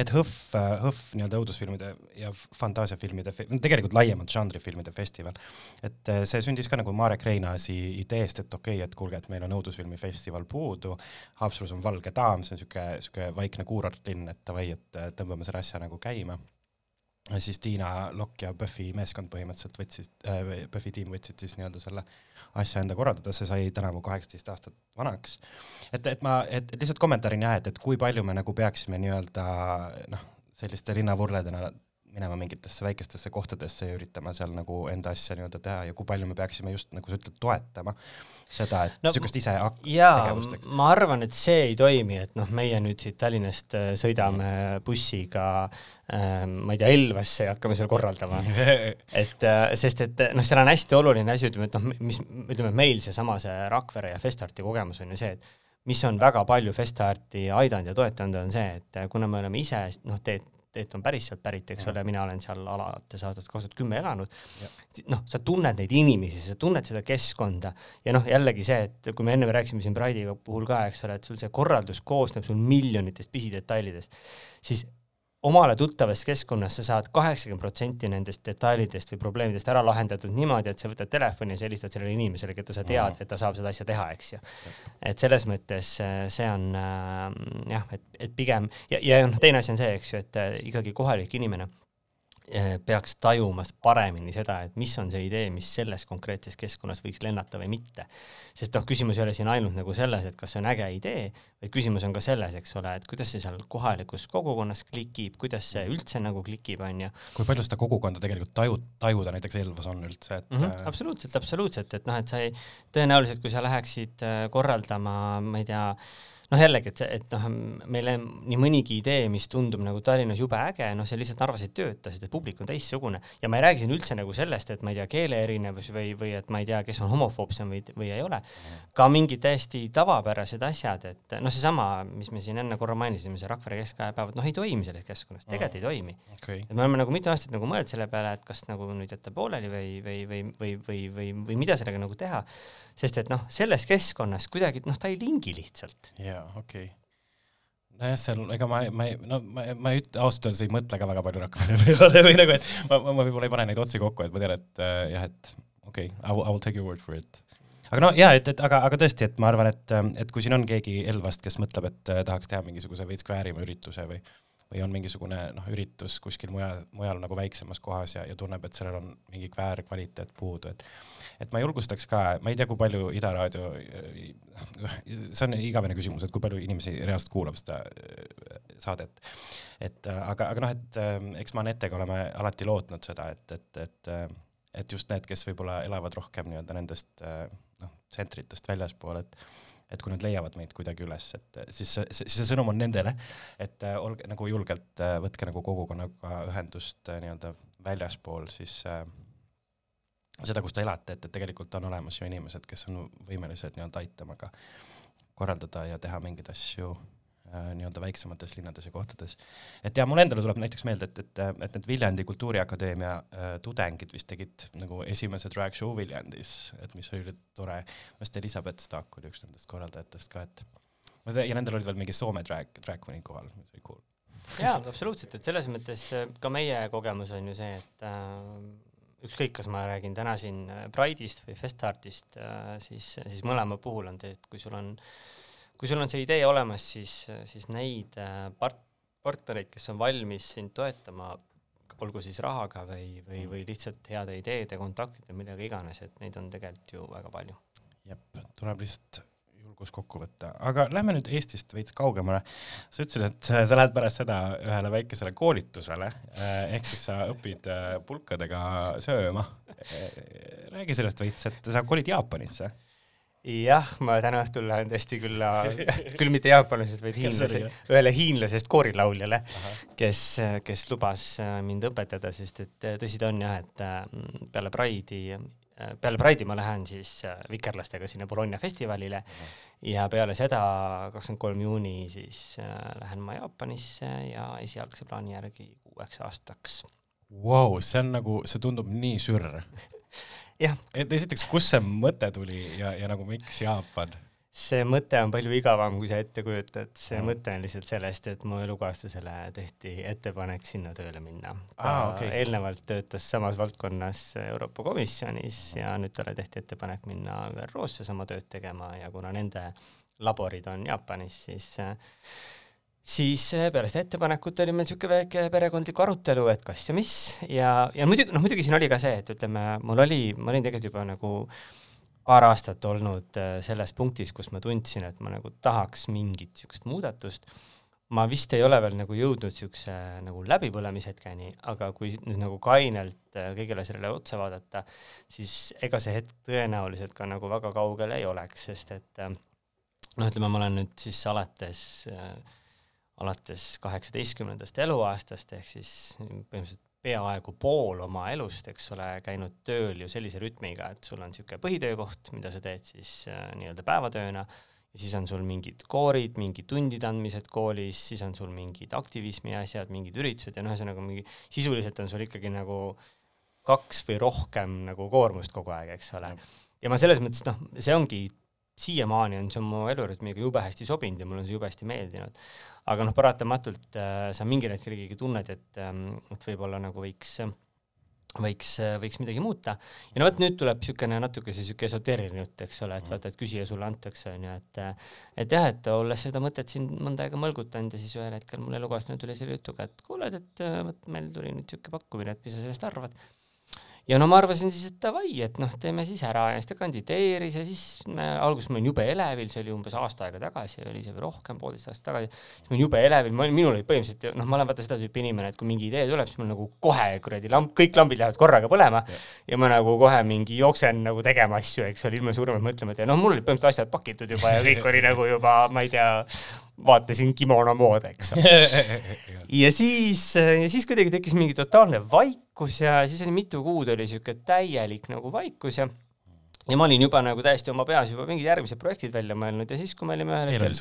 et HÖFF, HÖFF nii-öelda õudusfilmide ja fantaasiafilmide, tegelikult laiemalt žanrifilmide festival, et eh, see sündis ka nagu Marek Reinaasi ideest, et okei okay,, et kuulge, et meil on õudusfilmifestival puudu, Haapsalus on Valge daam, see on niisugune, niisugune vaikne kuurortlinn, et davai, et eh, tõmbame selle asja nagu käima siis Tiina Lokk ja Buffy meeskond põhimõtteliselt võtsid äh,, Buffy tiim võtsid siis nii-öelda selle asja enda korraldada, see sai tänavu kaheksateist aastat vanaks. et, et ma, et lihtsalt kommentaarina jah, et, et kui palju me nagu peaksime nii-öelda noh, selliste linnavurledena minema mingitesse väikestesse kohtadesse ja üritama seal nagu enda asja nii-öelda teha ja kui palju me peaksime just nagu sa ütled, toetama seda, et No niisugust ise ak- jaa tegevust, eks. ma arvan, et see ei toimi, et noh, meie nüüd siit Tallinnast äh, sõidame bussiga äh, ma ei tea, Elvasse ja hakkame seal korraldama. et äh, sest, et äh, noh, seal on hästi oluline asi, ütleme, et noh, mis ütleme, meil seesama see Rakvere ja Festarti kogemus on ju see, et mis on väga palju Festarti aidanud ja toetanud, on see, et kuna me oleme ise noh, Teet, Teet on päris sealt pärit, eks ole, mina olen seal alates aastast kaks tuhat kümme elanud, noh, sa tunned neid inimesi, sa tunned seda keskkonda. Ja noh, jällegi see, et kui me enne rääkisime siin Pride'i puhul ka, eks ole, et sul see korraldus koosneb sul miljonitest pisidetailidest, siis omale tuttavas keskkonnas sa saad kaheksakümmend protsenti nendest detailidest või probleemidest ära lahendatud niimoodi, et sa võtad telefoni ja sa helistad sellele inimesele, keda sa tead, et ta saab seda asja teha, eks ju. et selles mõttes äh, see on äh, jah, et, et pigem ja, ja noh, teine asi on see, eks ju, et äh, ikkagi kohalik inimene peaks tajuma paremini seda, et mis on see idee, mis selles konkreetses keskkonnas võiks lennata või mitte. sest noh, küsimus ei ole siin ainult nagu selles, et kas see on äge idee, vaid küsimus on ka selles, eks ole, et kuidas see seal kohalikus kogukonnas klikib, kuidas see üldse nagu klikib, on ju. kui palju seda kogukonda tegelikult taju, tajuda näiteks Elvas on üldse, et Mm -hmm, absoluutselt, absoluutselt, et noh, et sa ei, tõenäoliselt kui sa läheksid äh, korraldama, ma ei tea, noh jällegi, et see, et noh, meile nii mõnigi idee, mis tundub nagu Tallinnas jube äge, noh see lihtsalt Narvas ei tööta, sest et publik on teistsugune. Ja ma ei räägi siin üldse nagu sellest, et ma ei tea, keele erinevus või, või et ma ei tea, kes on homofoobsem või, või ei ole. ka mingid täiesti tavapärased asjad, et noh, seesama, mis me siin enne korra mainisime, see Rakvere keskajapäevad, noh ei toimi selles keskkonnas, tegelikult ei toimi. okei. Et me oleme nagu mitu aastat nagu mõelnud selle peale, et kas nagu nüüd jätta pooleli või, või, või, või, või, või, või mida sellega nagu teha, sest et noh, selles keskkonnas kuidagi noh, ta ei lingi lihtsalt. jaa, okei okay.. nojah, seal ega ma, ma ei, no ma, ma ei ütle, ausalt öeldes ei mõtle ka väga palju Rakvere peale või nagu, et ma, ma, ma võib-olla ei pane neid otsi kokku, et ma tean, et äh, jah, et okei okay,, I will, I will take your word for it. aga no jaa, et, et aga, aga tõesti, et ma arvan, et, et kui siin on keegi Elvast, kes mõtleb, et äh, tahaks teha mingisuguse veits kväärima ürituse või või on mingisugune noh, üritus kuskil mujal, mujal nagu väiksemas kohas ja, ja tunneb, et sellel on mingi kväärkvaliteet puudu, et et ma julgustaks ka, ma ei tea, kui palju Ida raadio, see on igavene küsimus, et kui palju inimesi reaalselt kuulab seda äh, saadet. et äh, aga, aga noh, et äh, eks ma Netega oleme alati lootnud seda, et, et, et et just need, kes võib-olla elavad rohkem nii-öelda nendest noh, tsentritest väljaspool, et et kui nad leiavad meid kuidagi üles, et siis see, siis see sõnum on nendele, et äh, olge nagu julgelt äh, võtke nagu kogukonnaga ühendust äh, nii-öelda väljaspool siis äh, seda, kus te elate, et, et tegelikult on olemas ju inimesed, kes on võimelised nii-öelda aitama ka korraldada ja teha mingeid asju nii-öelda väiksemates linnades ja kohtades. et ja mul endale tuleb näiteks meelde, et, et, et need Viljandi Kultuuriakadeemia äh, tudengid vist tegid nagu esimese drag show Viljandis, et mis oli tore, minu arust Elizabeth Staak oli üks nendest korraldajatest ka, et ma ja nendel olid veel mingi Soome drag, drag queen'id kohal, mis oli cool. jaa, absoluutselt, et selles mõttes äh, ka meie kogemus on ju see, et äh, ükskõik, kas ma räägin täna siin äh, Pride'ist või Festartist äh,, siis, siis mõlema puhul on see, et kui sul on, kui sul on see idee olemas, siis, siis neid äh, part-, partnereid, kes on valmis sind toetama, olgu siis rahaga või, või, või lihtsalt heade ideede, kontaktide, millega iganes, et neid on tegelikult ju väga palju. jep, tuleb lihtsalt julgus kokku võtta, aga lähme nüüd Eestist veits kaugemale. sa ütlesid, et sa lähed pärast seda ühele väikesele koolitusele, ehk siis sa õpid äh, pulkadega sööma. räägi sellest veits, et sa kolid Jaapanisse. jah, ma täna õhtul lähen tõesti külla, küll mitte jaapanlasest, vaid hiinlase ühele hiinlasest koorilauljale, kes, kes lubas äh, mind õpetada, sest et äh, tõsi ta on jah, et äh, peale Pride'i, peale Pride'i ma lähen siis vikerlastega sinna Bologna festivalile ja peale seda, kakskümmend kolm juuni, siis äh, lähen ma Jaapanisse ja esialgse plaani järgi kuueks aastaks. Vau, see on nagu, see tundub nii sürr. et esiteks, kust see mõte tuli ja, ja nagu miks Jaapan? see mõte on palju igavam, kui sa ette kujutad, see Mhm. mõte on lihtsalt sellest, et mu elukaaslasele tehti ettepanek sinna tööle minna. ta Aa, okei. eelnevalt töötas samas valdkonnas Euroopa Komisjonis ja nüüd talle tehti ettepanek minna ÜRO-sse sama tööd tegema ja kuna nende laborid on Jaapanis, siis siis peale seda ettepanekut oli meil niisugune väike perekondlik arutelu, et kas ja mis ja, ja muidugi, noh muidugi siin oli ka see, et ütleme, mul oli, ma olin tegelikult juba nagu paar aastat olnud äh, selles punktis, kus ma tundsin, et ma nagu tahaks mingit niisugust muudatust. ma vist ei ole veel nagu jõudnud niisuguse nagu läbipõlemishetkeni, aga kui nüüd nagu kainelt äh, kõigele sellele otsa vaadata, siis ega see hetk tõenäoliselt ka nagu väga kaugel ei oleks, sest et noh, ütleme, ma olen nüüd siis alates äh, alates kaheksateistkümnendast eluaastast ehk siis põhimõtteliselt peaaegu pool oma elust, eks ole, käinud tööl ju sellise rütmiga, et sul on niisugune põhitöökoht, mida sa teed siis äh, nii-öelda päevatööna ja siis on sul mingid koorid, mingid tundide andmised koolis, siis on sul mingid aktivismi asjad, mingid üritused ja noh, ühesõnaga mingi sisuliselt on sul ikkagi nagu kaks või rohkem nagu koormust kogu aeg, eks ole. ja ma selles mõttes noh, see ongi siiamaani on see mu elurütmiga jube hästi sobinud ja mulle on see jube hästi meeldinud. aga noh, paratamatult äh, sa mingil hetkel ikkagi tunned, et ähm,, et võib-olla nagu võiks, võiks, võiks midagi muuta. ja no vot nüüd tuleb niisugune natuke see niisugune esoteeriline jutt, eks ole, et vaata, et küsija sulle antakse, on ju, et et jah, et olles seda mõtet siin mõnda aega mõlgutanud ja siis ühel hetkel mul elukaaslane tuli selle jutuga, et kuule, et äh, vot meil tuli nüüd niisugune pakkumine, et mis sa sellest arvad ja no ma arvasin siis, et davai, et noh, teeme siis ära ja siis ta kandideeris ja siis me, alguses ma olin jube elevil, see oli umbes aasta aega tagasi, oli see või rohkem, poolteist aastat tagasi, siis ma olin jube elevil, ma olin, minul oli põhimõtteliselt, noh, ma olen vaata seda tüüpi inimene, et kui mingi idee tuleb, siis mul nagu kohe kuradi lamp, kõik lambid lähevad korraga põlema ja. ja ma nagu kohe mingi jooksen nagu tegema asju, eks ole, ilma suuremat mõtlemata ja noh, mul olid põhimõtteliselt asjad pakitud juba ja kõik oli nagu juba, ma ei tea, vaatasin kimono moodi, eks ole. ja siis, siis kuidagi tekkis mingi totaalne vaikus ja siis oli mitu kuud oli siuke täielik nagu vaikus ja ja ma olin juba nagu täiesti oma peas juba mingid järgmised projektid välja mõelnud ja siis, kui me olime ühel hetkel.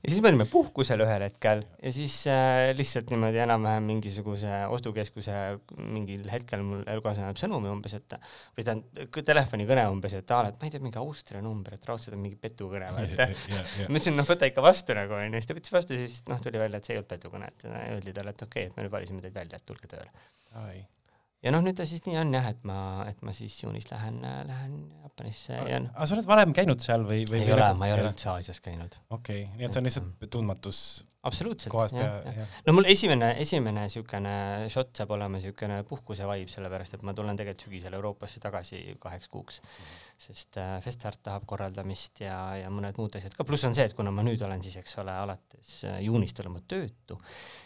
Ja siis me olime puhkusel ühel hetkel ja siis äh, lihtsalt niimoodi enam-vähem mingisuguse ostukeskuse mingil hetkel mul elukaaslane annab sõnumi umbes, et või tähendab telefonikõne umbes, et aa, et ma ei tea, mingi Austria number, et raudselt on mingi petukõne või et ma ütlesin, noh, võta ikka vastu nagu onju, siis ta võttis vastu siis noh, tuli välja, et see ei olnud petukõne, et öeldi talle, et okei okay,, et me nüüd valisime teid välja, et tulge tööle. Ja noh, nüüd ta siis nii on jah, et ma, et ma siis juunis lähen, lähen Jaapanisse ja noh, aga sa oled varem käinud seal või, või? ei ole, ma ei ole. üldse Aasias käinud. okei okay., nii et see on lihtsalt tundmatus absoluutselt, jah, jah. no mul esimene, esimene niisugune šott saab olema niisugune puhkuse vibe, sellepärast et ma tulen tegelikult sügisel Euroopasse tagasi kaheks kuuks, sest äh, Festart tahab korraldamist ja, ja mõned muud asjad ka, pluss on see, et kuna ma nüüd olen siis, eks ole, alates äh, juunist olen ma töötu,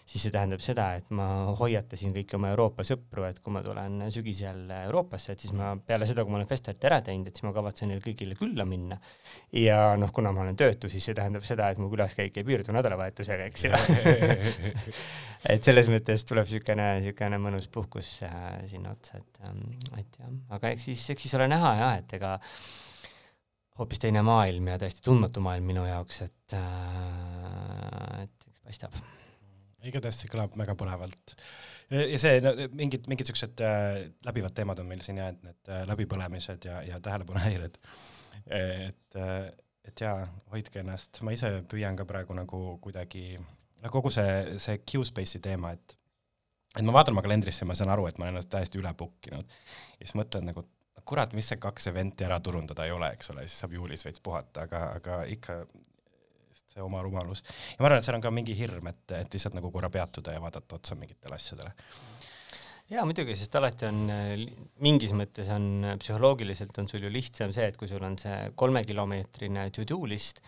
siis see tähendab seda, et ma hoiatasin kõiki oma Euroopa sõpru, et kui ma tulen sügisel Euroopasse, et siis ma peale seda, kui ma olen Festarti ära teinud, et siis ma kavatsen neile kõigile külla minna. ja noh, kuna ma olen töötu, siis see tähendab seda, et mu külaskäik ei piirdu nädalavahetusega, eks ju. et selles mõttes tuleb niisugune, niisugune mõnus puhkus äh, sinna otsa, et ähm,, et jah, aga eks siis, eks siis ole näha jah, et ega hoopis teine maailm ja täiesti tundmatu maailm minu jaoks, et äh,, et eks paistab. igatahes see kõlab väga põnevalt. ja see no,, mingid, mingid siuksed äh, läbivad teemad on meil siin ja et need äh, läbipõlemised ja, ja tähelepanuhäired. et äh,, et jaa, hoidke ennast, ma ise püüan ka praegu nagu kuidagi, kogu see, see Q-Space'i teema, et et ma vaatan oma kalendrisse ja ma saan aru, et ma olen ennast täiesti üle book inud. ja siis mõtlen nagu, kurat, mis see kaks event'i ära turundada ei ole, eks ole, siis saab juulis veits puhata, aga, aga ikka see oma rumalus. ja ma arvan, et seal on ka mingi hirm, et, et lihtsalt nagu korra peatuda ja vaadata otsa mingitele asjadele. jaa, muidugi, sest alati on mingis mõttes on psühholoogiliselt on sul ju lihtsam see, et kui sul on see kolmekilomeetrine to-do list,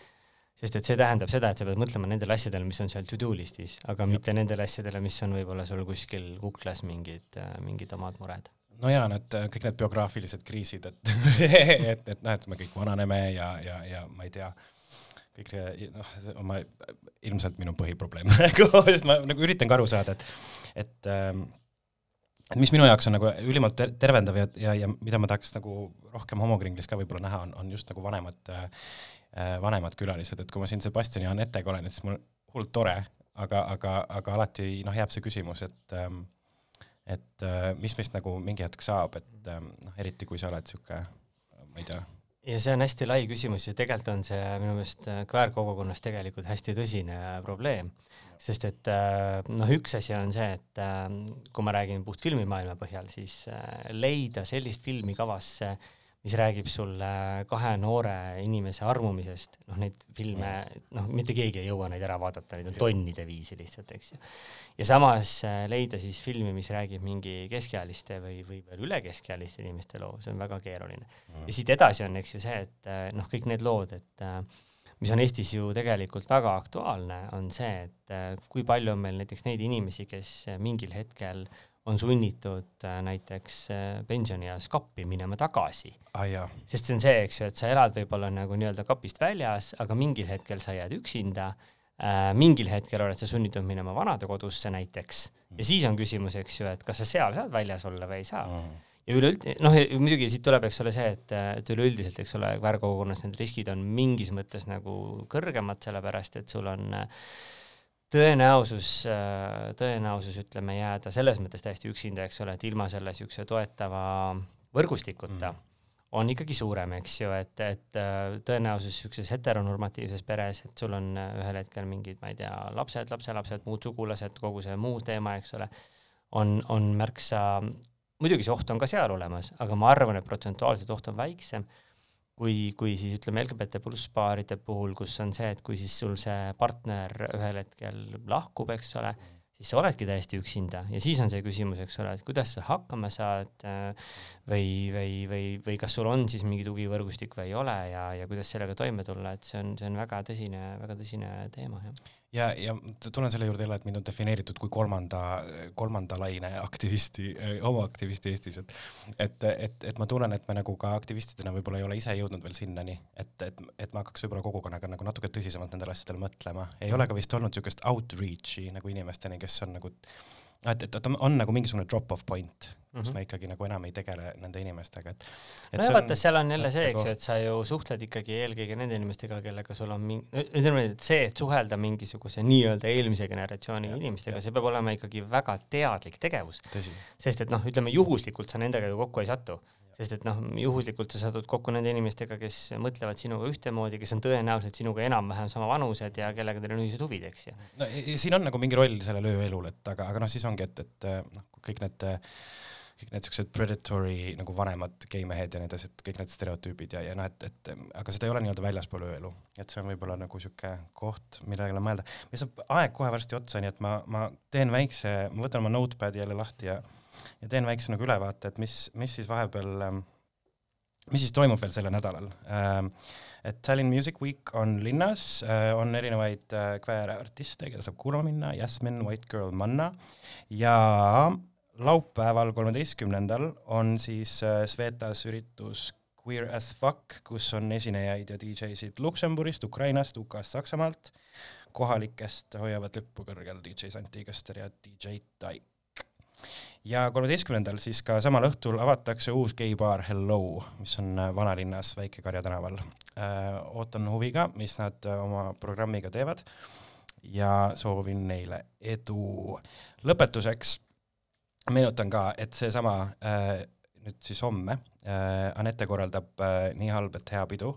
sest et see tähendab seda, et sa pead mõtlema nendele asjadele, mis on seal to-do listis, aga mitte nendele asjadele, mis on võib-olla sul kuskil kuklas mingid, mingid omad mured. No jaa, need äh, kõik need biograafilised kriisid, et et, et noh, et me kõik vananeme ja, ja, ja ma ei tea, kõik noh, ma ilmselt minu põhiprobleem praegu, sest ma nagu üritan ka aru saada, et, et ähm, et mis minu jaoks on nagu ülimalt ter- tervendav ja, ja, ja mida ma tahaks nagu rohkem homokringlis ka võib-olla näha, on, on just nagu vanemad äh,, vanemad külalised, et kui ma siin Sebastiani ja Anetega olen, et siis mul hullult tore, aga, aga, aga alati noh, jääb see küsimus, et ähm, et äh, mis meist nagu mingi hetk saab, et ähm, noh, eriti kui sa oled sihuke, ma ei tea, ja see on hästi lai küsimus ja tegelikult on see minu meelest äh, kväärkogukonnas tegelikult hästi tõsine probleem, sest et äh, noh, üks asi on see, et äh, kui ma räägin puht filmimaailma põhjal, siis äh, leida sellist filmi kavasse, mis räägib sulle kahe noore inimese armumisest, noh neid filme, noh mitte keegi ei jõua neid ära vaadata, neid on tonnide viisi lihtsalt, eks ju. ja samas äh, leida siis filmi, mis räägib mingi keskealiste või, või veel üle keskealiste inimeste loo, see on väga keeruline. Ja siit edasi on, eks ju see, et äh, noh, kõik need lood, et äh, mis on Eestis ju tegelikult väga aktuaalne, on see, et kui palju on meil näiteks neid inimesi, kes mingil hetkel on sunnitud äh, näiteks äh, pensionieas kappi minema tagasi. ah, sest see on see, eks ju, et sa elad võib-olla nagu nii-öelda kapist väljas, aga mingil hetkel sa jääd üksinda äh,, mingil hetkel oled sa sunnitud minema vanadekodusse näiteks. Ja siis on küsimus, eks ju, et kas sa seal saad väljas olla või ei saa. Ja üleüld-, noh, muidugi siit tuleb, eks ole, see, et, et üleüldiselt, eks ole, väärkogukonnas need riskid on mingis mõttes nagu kõrgemad, sellepärast et sul on äh, tõenäosus, tõenäosus ütleme jääda selles mõttes täiesti üksinda, eks ole, et ilma selle niisuguse toetava võrgustikuta mm. on ikkagi suurem, eks ju, et, et äh, tõenäosus niisuguses heteronormatiivses peres, et sul on äh, ühel hetkel mingid, ma ei tea, lapsed, lapselapsed, muud sugulased, kogu see muu teema, eks ole, on, on märksa muidugi see oht on ka seal olemas, aga ma arvan, et protsentuaalselt oht on väiksem kui, kui siis ütleme LGBT pluss paaride puhul, kus on see, et kui siis sul see partner ühel hetkel lahkub, eks ole, siis sa oledki täiesti üksinda ja siis on see küsimus, eks ole, et kuidas sa hakkama saad äh, või, või, või, või kas sul on siis mingi tugivõrgustik või ei ole ja, ja kuidas sellega toime tulla, et see on, see on väga tõsine, väga tõsine teema, jah. ja, ja tulen selle juurde jälle, et mind on defineeritud kui kolmanda, kolmanda laine aktivisti, homoaktivisti Eestis, et et, et, et ma tunnen, et me nagu ka aktivistidena võib-olla ei ole ise jõudnud veel sinnani, et, et, et ma hakkaks võib-olla kogukonnaga nagu natuke tõsisemalt nendele asjadele mõtlema. ei ole ka vist olnud niisugust outreach'i nagu inimesteni, kes on nagu et, et, et on, on nagu mingisugune drop-off point, kus mm Mhm. -hmm. me ikkagi nagu enam ei tegele nende inimestega, et, et nojah, vaata, seal on jälle see, eks ju, et sa ju suhtled ikkagi eelkõige nende inimestega, kellega sul on mingi, ütleme nii, et see, et suhelda mingisuguse nii-öelda eelmise generatsiooni Jah, inimestega, see peab olema ikkagi väga teadlik tegevus. sest et noh, ütleme juhuslikult sa nendega ju kokku ei satu, sest et noh, juhuslikult sa satud kokku nende inimestega, kes mõtlevad sinuga ühtemoodi, kes on tõenäoliselt sinuga enam-vähem sama vanused ja kellega teil on ühised huvid, eks ju. no ja- ja siin on nagu mingi roll sellel ööelul, et aga, aga noh, siis ongi, et, et noh, kõik need kõik need siuksed predatory nagu vanemad geimehed ja nii edasi, et kõik need stereotüübid ja, ja noh, et, et aga seda ei ole nii-öelda väljaspool ööelu, et see on võib-olla nagu sihuke koht, millele mõelda. meil saab aeg kohe varsti otsa, nii et ma, ma teen väikse, ma võtan oma notepad'i jälle lahti ja ja teen väikse nagu ülevaate, et mis, mis siis vahepeal, mis siis toimub veel sellel nädalal ähm, et Tallinn Music Week on linnas, on erinevaid äh, kväärartiste, keda saab kuulama minna, Jasmine, White Girl, Manna ja laupäeval, kolmeteistkümnendal on siis äh, Svetas üritus Queer as fuck, kus on esinejaid ja DJ-sid Luksemburgist, Ukrainast, UK-st, Saksamaalt, kohalikest hoiavad lippu kõrgel DJ Santi Köster ja DJ Taik. ja kolmeteistkümnendal siis ka samal õhtul avatakse uus geibaar Hello, mis on äh, vanalinnas Väike-Karja tänaval äh,. ootan huviga, mis nad oma programmiga teevad ja soovin neile edu. lõpetuseks meenutan ka, et seesama äh, nüüd siis homme äh, Anette korraldab äh, Nii halb, et hea pidu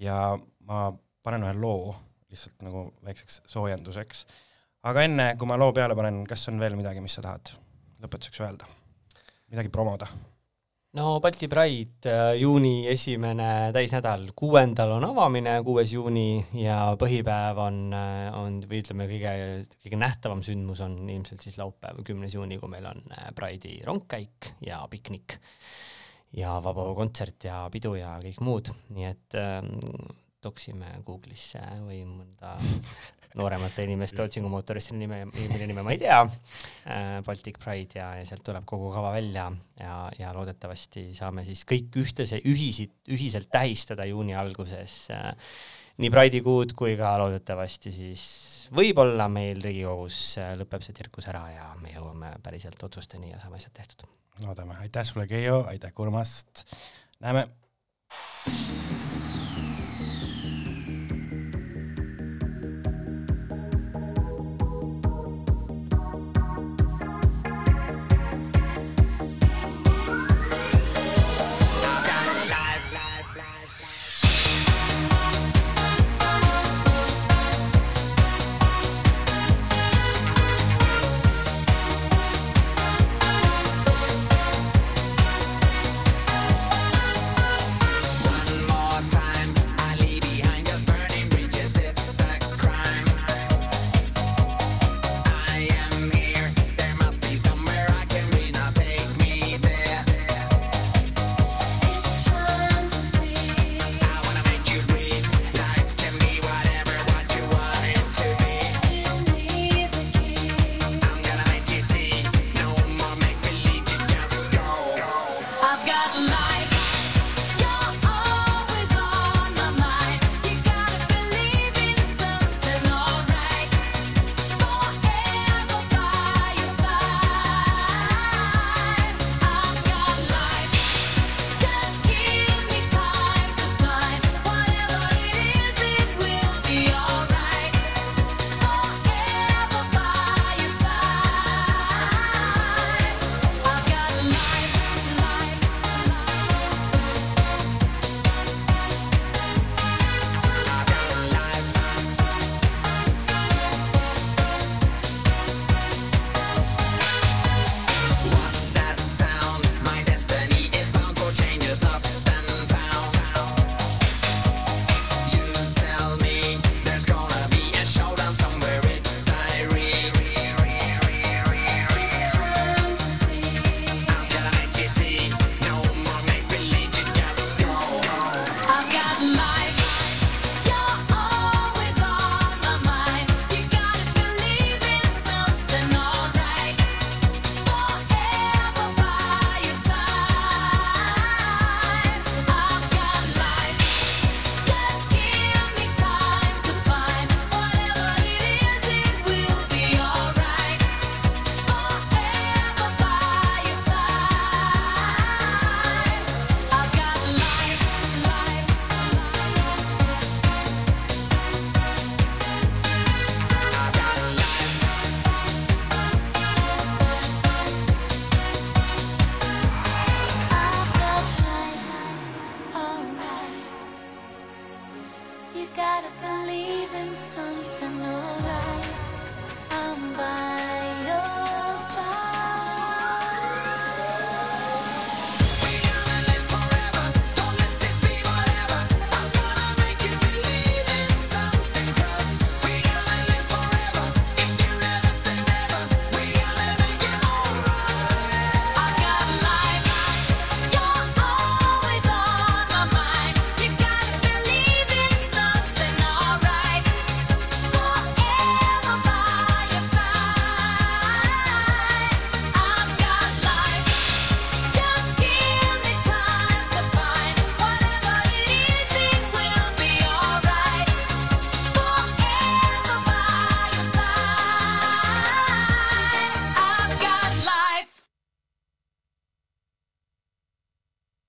ja ma panen ühe loo lihtsalt nagu väikseks soojenduseks. aga enne, kui ma loo peale panen, kas on veel midagi, mis sa tahad lõpetuseks öelda? midagi promoda? No Balti Pride äh, juuni esimene täisnädal, kuuendal on avamine, kuues juuni ja põhipäev on, on või ütleme, kõige, kõige nähtavam sündmus on ilmselt siis laupäev, kümnes juuni, kui meil on äh, Pride'i rongkäik ja piknik ja vabaõhukontsert ja pidu ja kõik muud, nii et ähm, toksime Google'isse või mõnda nooremate inimeste otsingumootorisse nime, mille nime ma ei tea. Äh,, Baltic Pride ja, ja sealt tuleb kogu kava välja ja, ja loodetavasti saame siis kõik ühtese, ühisid, ühiselt tähistada juuni alguses äh, nii Pride'i kuud kui ka loodetavasti siis võib-olla meil Riigikogus äh, lõpeb see tsirkus ära ja me jõuame päriselt otsusteni ja saame asjad tehtud. loodame, aitäh sulle, Keijo, aitäh kuulamast, näeme.